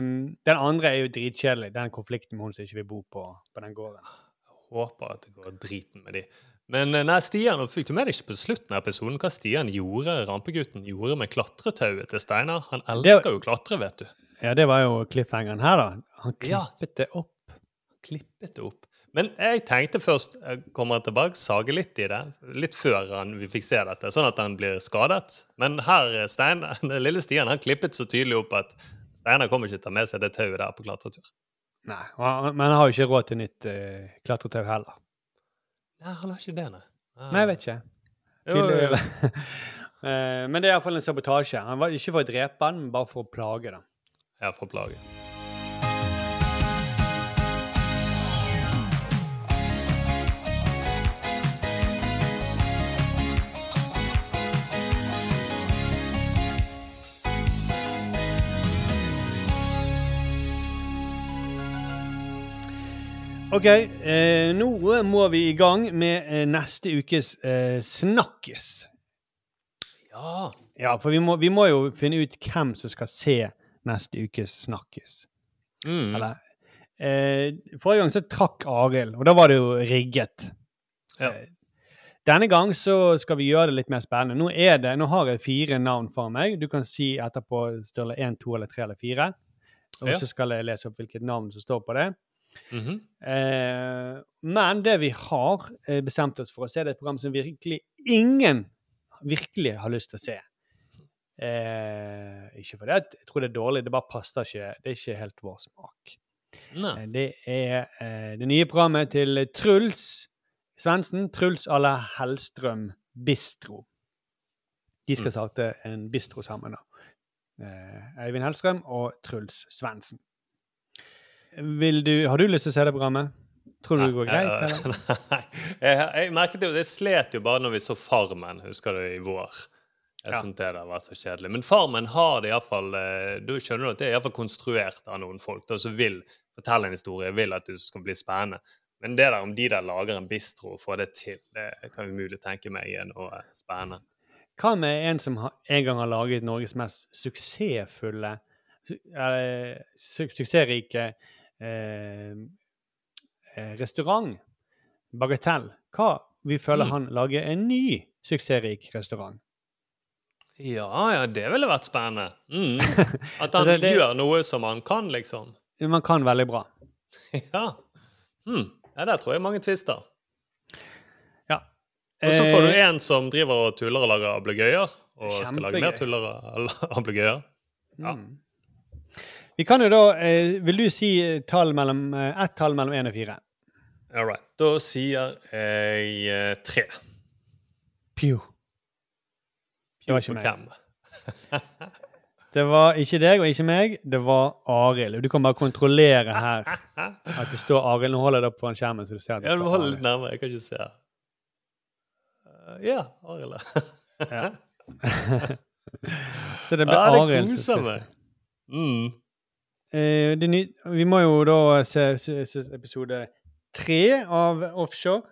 den andre er jo dritkjedelig, den konflikten med hun som ikke vil bo på, på den gården. Jeg Håper at det går driten med de. Men eh, nei, Stian, fikk du med deg på slutten av episoden hva Stian gjorde, rampegutten gjorde med klatretauet til Steinar? Han elsker jo klatre, vet du. Ja, det var jo cliffhangeren her, da. Han Ja. klippet det opp. Klippet det opp. Men jeg tenkte først jeg kommer tilbake, sage litt i det, litt før han, vi fikk se dette, sånn at han blir skadet. Men her, eh, Stein, [LAUGHS] den lille Stian han klippet så tydelig opp at Steinar kommer ikke til å ta med seg det tauet der på klatretur. Nei, Men han har jo ikke råd til nytt uh, klatretau heller. Nei, han har ikke det, nei. Nei, jeg vet ikke. Jo, jo, jo. [LAUGHS] Eh, men det er iallfall en sabotasje. Han var ikke for å drepe han, men bare for å plage da. Ja, for å plage. OK, eh, nå må vi i gang med eh, neste ukes eh, Snakkes. Ja. Ja, for vi må, vi må jo finne ut hvem som skal se neste ukes Snakkes. Mm. Eller eh, Forrige gang så trakk Arild, og da var det jo rigget. Ja. Eh, Denne gang så skal vi gjøre det litt mer spennende. Nå, er det, nå har jeg fire navn for meg. Du kan si etterpå Sturle én, to eller tre eller fire. Og så skal jeg lese opp hvilket navn som står på det. Mhm. Eh, men det vi har eh, bestemt oss for å se, det er et program som virkelig ingen virkelig har lyst til å se. Eh, ikke fordi jeg tror det er dårlig, det bare passer ikke. Det er ikke helt vår smak. Eh, Det er eh, det nye programmet til Truls Svendsen. Truls à la Hellstrøm Bistro. De skal Mm. starte en bistro sammen, da. Eh, Øyvind Hellstrøm og Truls Svendsen. Vil du, har du lyst til å se det programmet? Tror du det går greit? Eh, eller? [LAUGHS] Nei. Jeg, jeg merket jo, det slet jo bare når vi så Farmen, husker du, i vår. Jeg Ja. syntes det der var så kjedelig. Men Farmen har det iallfall Du skjønner du at det er iallfall konstruert av noen folk da, som vil fortelle en historie, vil at du skal bli spennende. Men det der om de der lager en bistro og får det til, det kan umulig tenke meg er noe spennende. Hva med en som en gang har laget Norges mest suksessfulle su eh, su Suksessrike eh, eh, restaurant, Bagatell? Hva vi føler Mm. han lager en ny suksessrik restaurant? Ja, ja, det ville vært spennende. Mm. [LAUGHS] At han Altså, det- gjør noe som han kan, liksom. Man kan veldig bra. [LAUGHS] Ja. Mm. ja, der tror jeg mange tvister. Ja. Og så får du Eh, en som driver og tuller og lager ablegøyer. Og skal lage mer tuller og [LAUGHS] ablegøyer. Ja. Mm. Vi kan jo da eh, Vil du si tall mellom, eh, ett tall mellom én og fire? All right. Da sier jeg eh, tre. Pju. Det ikke For meg. hvem? [LAUGHS] Det var ikke deg og ikke meg, det var Arild. Du kan bare kontrollere her at det står Arild. Nå holder jeg det opp foran skjermen, så du ser at det Ja, du må holde litt nærmere. Jeg kan ikke se. Uh, ja, Arild. Ja. [LAUGHS] [LAUGHS] Så det ble ja, det Arild. som koser meg. Mm. Eh, det ny, vi må jo da se, se, se episode tre av Offshore.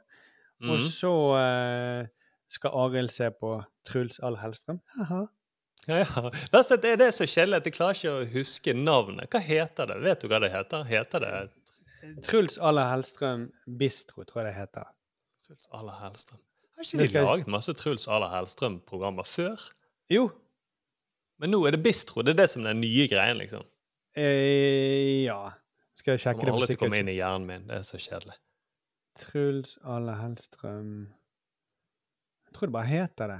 Og Mhm. så eh, skal Arild se på Truls All Hellstrøm. Haha. Ja, ja. Det er det som er kjedelig, at jeg klarer ikke å huske navnet. Hva heter det? Vet du hva det heter? Heter det Truls Aller Hellstrøm Bistro, tror jeg det heter. Truls Aller Hellstrøm? Har ikke de skal laget masse Truls Aller Hellstrøm-programmer før? Jo. Men nå er det Bistro. Det er det som er den nye greien, liksom. Eh, ja. Skal jeg sjekke det for aldri til å komme inn i hjernen min. Det er så kjedelig. Truls Alle Hellstrøm Jeg tror det bare heter det.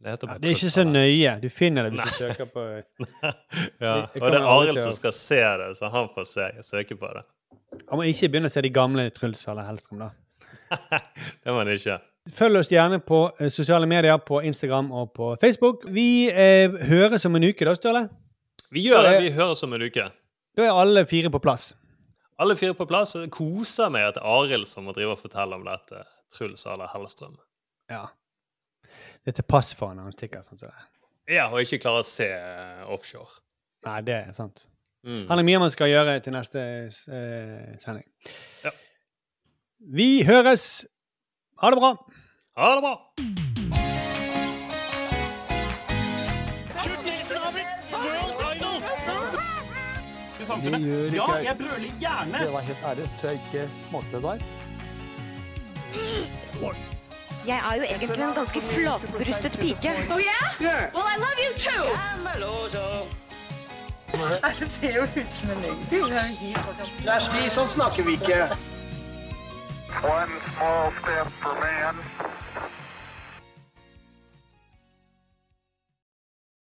Det heter Ja, bare det er ikke så nøye. Du finner det hvis du søker på [LAUGHS] Ja, Jeg- jeg og det er kommer Arild som skal se det, så han får se, søke på det. Han må ikke begynne å se de gamle Truls Alle Hellstrøm, da. [LAUGHS] Det må han ikke. Følg oss gjerne på eh, sosiale medier, på Instagram og på Facebook. Vi eh, høres om en uke, da, Ståle. Vi gjør det. Vi høres om en uke. Da er alle fire på plass. Alle fire på plass. og Koser meg at Arild som må drive og fortelle om dette. Truls Aller Hellstrøm. Ja. Det er til pass for han når han stikker sånn som det. Ja, og ikke klarer å se eh, offshore. Nei, det er sant. Mm. Han er mye man skal gjøre til neste eh, sending. Ja. Vi høres. Ha det bra. Ha det bra. Det gjør ikke Ja, jeg. brøler gjerne. Det var helt ærlig, så tror jeg ikke smakte der. Jeg er jo egentlig en ganske flatbrystet pike. Oh yeah? Well, I love you too. [LAUGHS] Det ser jo ut som en løgn. Kjersti, sånn snakker vi ikke. One small step for man,